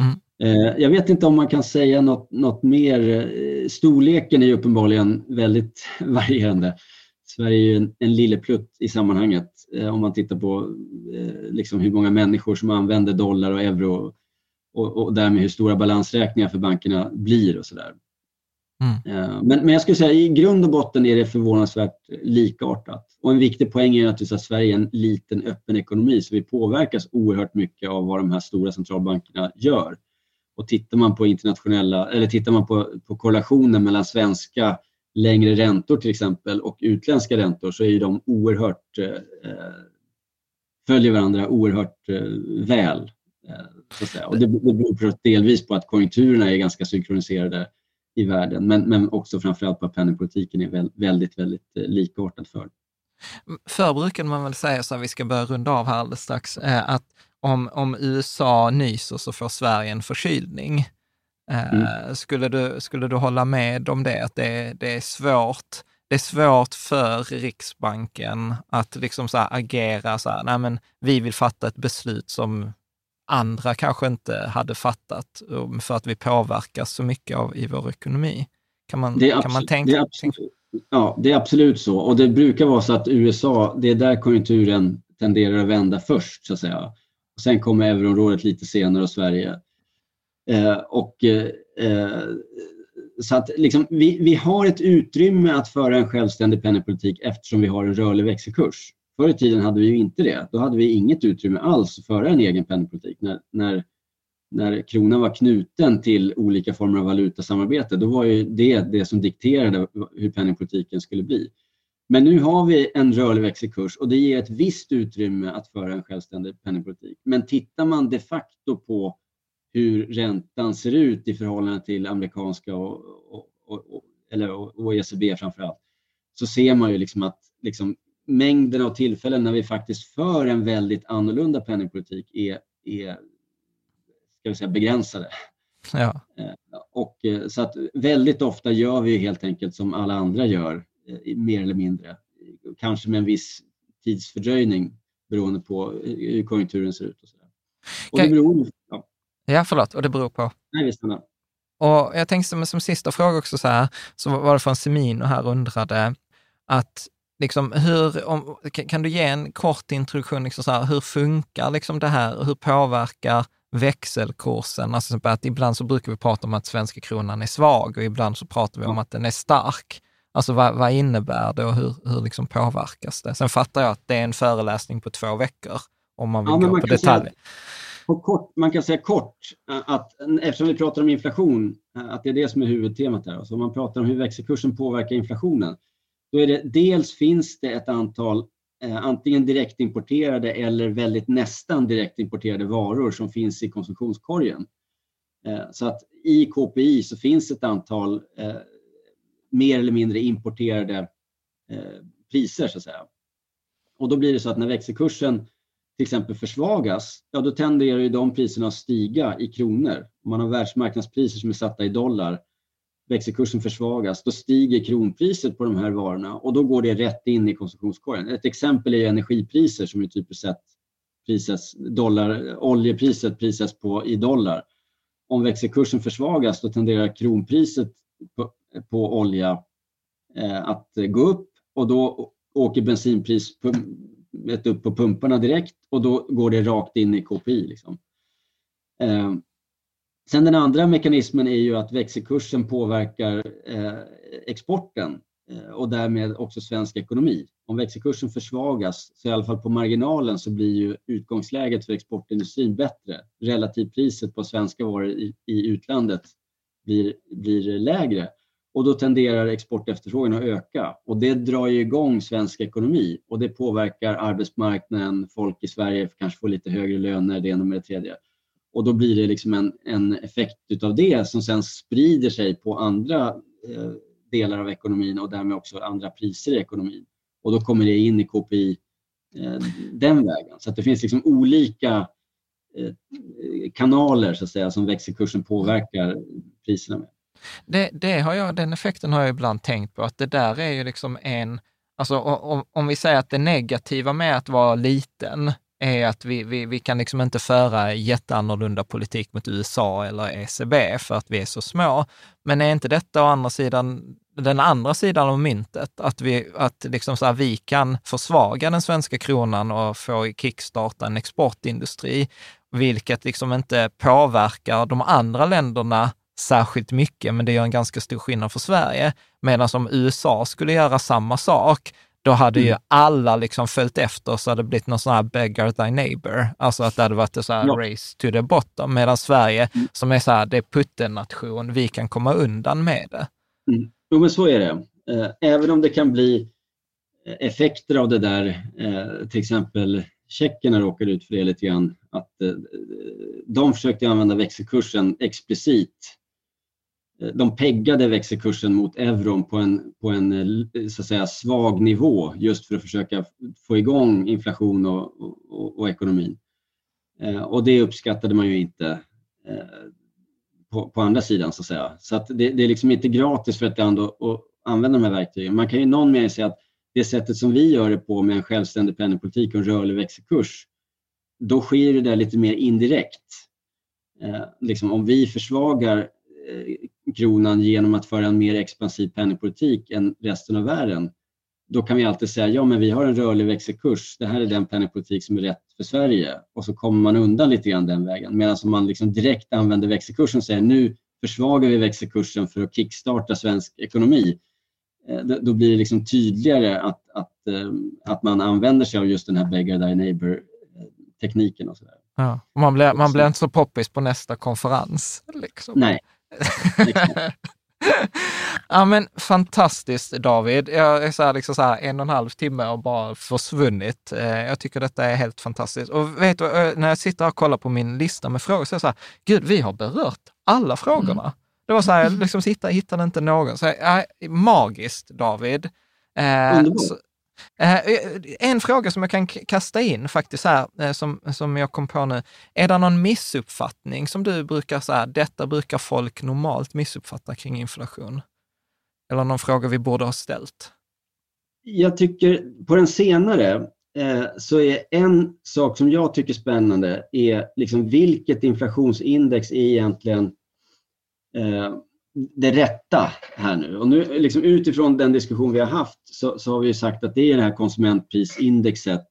Mm. Eh, jag vet inte om man kan säga något, något mer. Eh, storleken är uppenbarligen väldigt [laughs] varierande. Sverige är en, en lilleplutt i sammanhanget eh, om man tittar på liksom hur många människor som använder dollar och euro och, och därmed hur stora balansräkningar för bankerna blir och sådär. Mm. Men, men jag skulle säga i grund och botten är det förvånansvärt likartat. Och en viktig poäng är naturligtvis att Sverige är en liten öppen ekonomi så vi påverkas oerhört mycket av vad de här stora centralbankerna gör. Och tittar man på internationella, eller tittar man på, på korrelationen mellan svenska längre räntor till exempel och utländska räntor så är de oerhört, eh, eh, följer varandra oerhört eh, väl. Eh, så Och det, det beror delvis på att konjunkturerna är ganska synkroniserade i världen men, men också framförallt på att penningpolitiken är väldigt, väldigt, väldigt eh, likartad för. Förr brukade man väl säga, så att vi ska börja runda av här alldeles strax, eh, att om, om USA nyser så får Sverige en förkylning. Eh, mm. skulle, du, skulle du hålla med om det, att det, det, är svårt det är svårt för Riksbanken att liksom så agera så här, nej men vi vill fatta ett beslut som andra kanske inte hade fattat um, för att vi påverkas så mycket av i vår ekonomi. Kan man, absolut, kan man tänka? Det absolut, ja, det är absolut så. Och det brukar vara så att USA, det är där konjunkturen tenderar att vända först, så att säga. Sen kommer euroområdet lite senare och Sverige. Eh, och, eh, så att liksom, vi, vi har ett utrymme att föra en självständig penningpolitik eftersom vi har en rörlig växelkurs. Förr i tiden hade vi ju inte det. Då hade vi inget utrymme alls att föra en egen penningpolitik. När, när, när kronan var knuten till olika former av valutasamarbete, då var ju det det som dikterade hur penningpolitiken skulle bli. Men nu har vi en rörlig växelkurs och det ger ett visst utrymme att föra en självständig penningpolitik. Men tittar man de facto på hur räntan ser ut i förhållande till amerikanska och, och, och, eller, och ECB framför allt, så ser man ju liksom att liksom, mängden av tillfällen när vi faktiskt för en väldigt annorlunda penningpolitik är, är ska vi säga, begränsade. Ja. Eh, och, eh, så att väldigt ofta gör vi helt enkelt som alla andra gör, mer eller mindre. Kanske med en viss tidsfördröjning beroende på hur konjunkturen ser ut. Och så. Och det beror, ja. ja, förlåt, och det beror på? Nej, visst, och jag tänkte som, som sista fråga också så här, så var det från Semino här undrade att liksom, hur, om, kan du ge en kort introduktion, liksom så här, hur funkar liksom det här? Hur påverkar växelkursen? Alltså att ibland så brukar vi prata om att svenska kronan är svag och ibland så pratar vi om att den är stark. Alltså vad, vad innebär det och hur, hur liksom påverkas det? Sen fattar jag att det är en föreläsning på två veckor om man vill ja, gå man på detaljer. Kort, man kan säga kort att eftersom vi pratar om inflation, att det är det som är huvudtemat här. Så om man pratar om hur växelkursen påverkar inflationen, då är det dels finns det ett antal eh, antingen direktimporterade eller väldigt nästan direktimporterade varor som finns i konsumtionskorgen. Eh, så att i KPI så finns ett antal eh, mer eller mindre importerade eh, priser så att säga. Och då blir det så att när växelkursen till exempel försvagas, ja då tenderar ju de priserna att stiga i kronor. Om man har världsmarknadspriser som är satta i dollar växelkursen försvagas, då stiger kronpriset på de här varorna och då går det rätt in i konsumtionskorgen. Ett exempel är energipriser som är typiskt sett prisas dollar, oljepriset prisas på i dollar. Om växelkursen försvagas då tenderar kronpriset på, på olja eh, att gå upp och då åker bensinpriset upp på pumparna direkt och då går det rakt in i KPI. Liksom. Eh, sen den andra mekanismen är ju att växelkursen påverkar eh, exporten och därmed också svensk ekonomi. Om växelkursen försvagas, så i alla fall på marginalen, så blir ju utgångsläget för exportindustrin bättre. Relativpriset på svenska varor i, i utlandet blir, blir lägre och då tenderar exportefterfrågan att öka och det drar ju igång svensk ekonomi och det påverkar arbetsmarknaden, folk i Sverige kanske får lite högre löner, det ena med det tredje. Och då blir det liksom en, en effekt utav det som sen sprider sig på andra eh, delar av ekonomin och därmed också andra priser i ekonomin. Och då kommer det in i KPI eh, den vägen. Så att det finns liksom olika eh, kanaler så att säga, som växelkursen påverkar priserna med. Det, det har jag, den effekten har jag ibland tänkt på, att det där är ju liksom en, alltså om, om vi säger att det negativa med att vara liten, är att vi, vi, vi kan liksom inte föra jätteannorlunda politik mot USA eller ECB för att vi är så små. Men är inte detta å andra sidan den andra sidan av myntet, att vi, att liksom så här, vi kan försvaga den svenska kronan och få kickstarta en exportindustri, vilket liksom inte påverkar de andra länderna särskilt mycket, men det gör en ganska stor skillnad för Sverige. Medan om USA skulle göra samma sak, då hade ju mm. alla liksom följt efter så hade det blivit någon sån här beggar thy neighbor. Alltså att det hade varit så här ja. race to the bottom. Medan Sverige, mm. som är så här, det är puttennation, vi kan komma undan med det. Mm. Jo, men så är det. Eh, även om det kan bli eh, effekter av det där, eh, till exempel tjeckerna råkade ut för det lite grann, att de försökte använda växelkursen explicit Eh, de peggade växelkursen mot euron på en, på en eh, så att säga, svag nivå just för att försöka få igång inflation och, och, och ekonomin. Eh, och det uppskattade man ju inte eh, på, på, andra sidan så att säga. Så att det, det, är liksom inte gratis för ett land att, att använda de här verktygen. Man kan ju någon mening säga att det sättet som vi gör det på med en självständig penningpolitik och en rörlig växelkurs, då sker det där lite mer indirekt. Eh, liksom om vi försvagar eh, kronan genom att föra en mer expansiv penningpolitik än resten av världen, då kan vi alltid säga ja men vi har en rörlig växelkurs, det här är den penningpolitik som är rätt för Sverige och så kommer man undan lite grann den vägen. Medan om man liksom direkt använder växelkursen och säger nu försvagar vi växelkursen för att kickstarta svensk ekonomi, eh, då blir det liksom tydligare att, att, eh, att man använder sig av just den här beggar thy neighbor-tekniken. och så där. Ja, man, blir, man blir inte så poppis på nästa konferens. Liksom. Nej. [laughs] ja, men fantastiskt David. Jag är så här, liksom så här, en och en halv timme och bara försvunnit. Eh, jag tycker detta är helt fantastiskt. Och vet du, eh, när jag sitter och kollar på min lista med frågor så är jag så här, gud, vi har berört alla frågorna. Mm. Det var så här, jag [laughs] liksom hittade, hittade inte någon. Så här, äh, magiskt David. Eh, så, Eh, Eh, eh, en fråga som jag kan kasta in faktiskt här, eh, som, som jag kom på nu. Är det någon missuppfattning som du brukar säga, detta brukar folk normalt missuppfatta kring inflation? Eller någon fråga vi borde ha ställt? Jag tycker på den senare eh, så är en sak som jag tycker är spännande är liksom vilket inflationsindex är egentligen det rätta här nu. Och nu liksom utifrån den diskussion vi har haft så, så har vi sagt att det är det här konsumentprisindexet,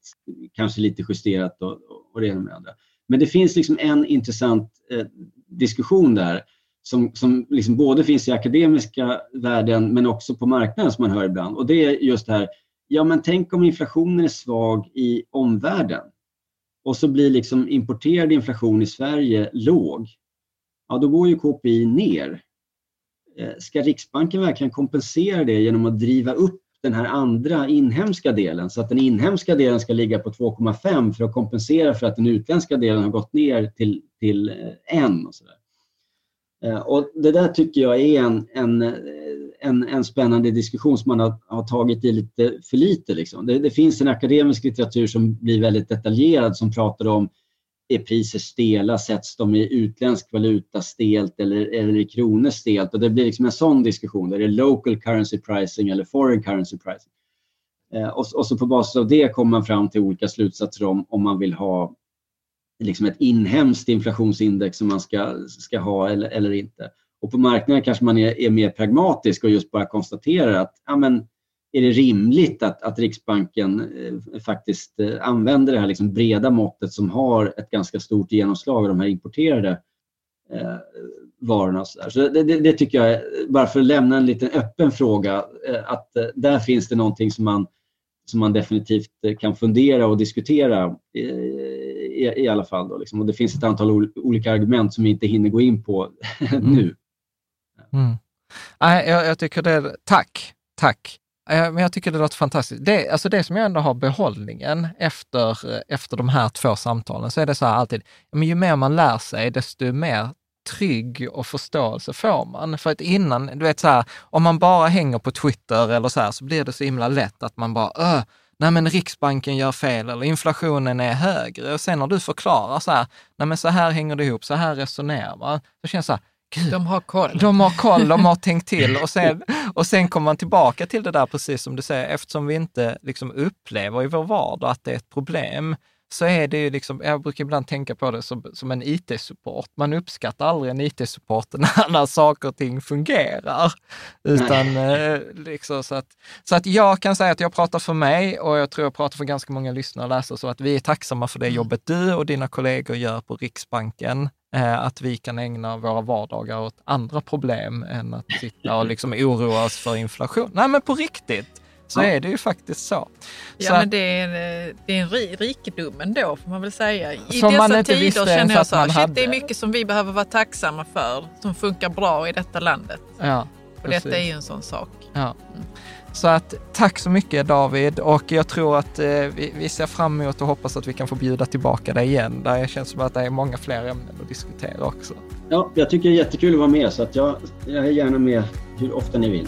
kanske lite justerat och, och det ena med det andra. Men det finns liksom en intressant eh, diskussion där som, som liksom både finns i akademiska världen men också på marknaden som man hör ibland. Och det är just det här, ja men tänk om inflationen är svag i omvärlden och så blir liksom importerad inflation i Sverige låg. Ja, då går ju KPI ner Eh, ska Riksbanken verkligen kompensera det genom att driva upp den här andra inhemska delen så att den inhemska delen ska ligga på 2,5 för att kompensera för att den utländska delen har gått ner till, till eh, 1. Och, så där. Eh, och Det där tycker jag är en, en, en, en spännande diskussion som man har, har, tagit i lite för lite. Liksom. Det, det finns en akademisk litteratur som blir väldigt detaljerad som pratar om är priser stela? Sätts de i utländsk valuta stelt eller, eller i kronor stelt? Och det blir liksom en sån diskussion. Är det local currency pricing eller foreign currency pricing? Eh, och, och, så på basis av det kommer man fram till olika slutsatser om, om man vill ha liksom ett inhemskt inflationsindex som man ska, ska ha eller, eller inte. Och på marknaden kanske man är, är mer pragmatisk och just bara konstaterar att ja, men, är det rimligt att, att Riksbanken eh, faktiskt eh, använder det här liksom breda måttet som har ett ganska stort genomslag av de här importerade eh, varorna. Så, så det, det, det, tycker jag, bara för att lämna en liten öppen fråga, eh, att där finns det någonting som man, som man definitivt kan fundera och diskutera i, i alla fall. Då, liksom. Och det finns ett antal olika argument som vi inte hinner gå in på [laughs] nu. Mm. Nej, jag, jag tycker det är, tack, tack. Eh, men jag tycker det låter fantastiskt. Det, alltså det som jag ändå har behållningen efter, eh, efter de här två samtalen, så är det så här alltid, men ju mer man lär sig, desto mer trygg och förståelse får man. För att innan, du vet så här, om man bara hänger på Twitter eller så här, så blir det så himla lätt att man bara, Öh, nej men Riksbanken gör fel eller inflationen är högre. Och sen när du förklarar så här, nej men så här hänger det ihop, så här resonerar man, så känns det så här, Gud, de har koll. De har koll, de har tänkt till [laughs] och sen, och sen kommer man tillbaka till det där, precis som du säger, eftersom vi inte liksom upplever i vår vardag att det är ett problem, så är det ju liksom, jag brukar ibland tänka på det som, som en IT-support. Man uppskattar aldrig en IT-support [laughs] när, när saker och ting fungerar. Utan, eh, liksom, så, att, så att jag kan säga att jag pratar för mig och jag tror jag pratar för ganska många lyssnare och läsare, så att vi är tacksamma för det mm. jobbet du och dina kollegor gör på Riksbanken att vi kan ägna våra vardagar åt andra problem än att sitta och liksom oroa oss för inflation. Nej, men på riktigt så ja. är det ju faktiskt så. Ja, så men det är, en, det är en rikedom ändå får man väl säga. I dessa tider känner jag så här, shit, det är mycket som vi behöver vara tacksamma för som funkar bra i detta landet. Ja, och detta är ju en sån sak. Ja. Mm. Så att tack så mycket David och jag tror att eh, vi, vi, ser fram emot och hoppas att vi kan få bjuda tillbaka dig igen. Där det känns som att det är många fler ämnen att diskutera också. Ja, jag tycker det är jättekul att vara med så att jag, jag är gärna med hur ofta ni vill.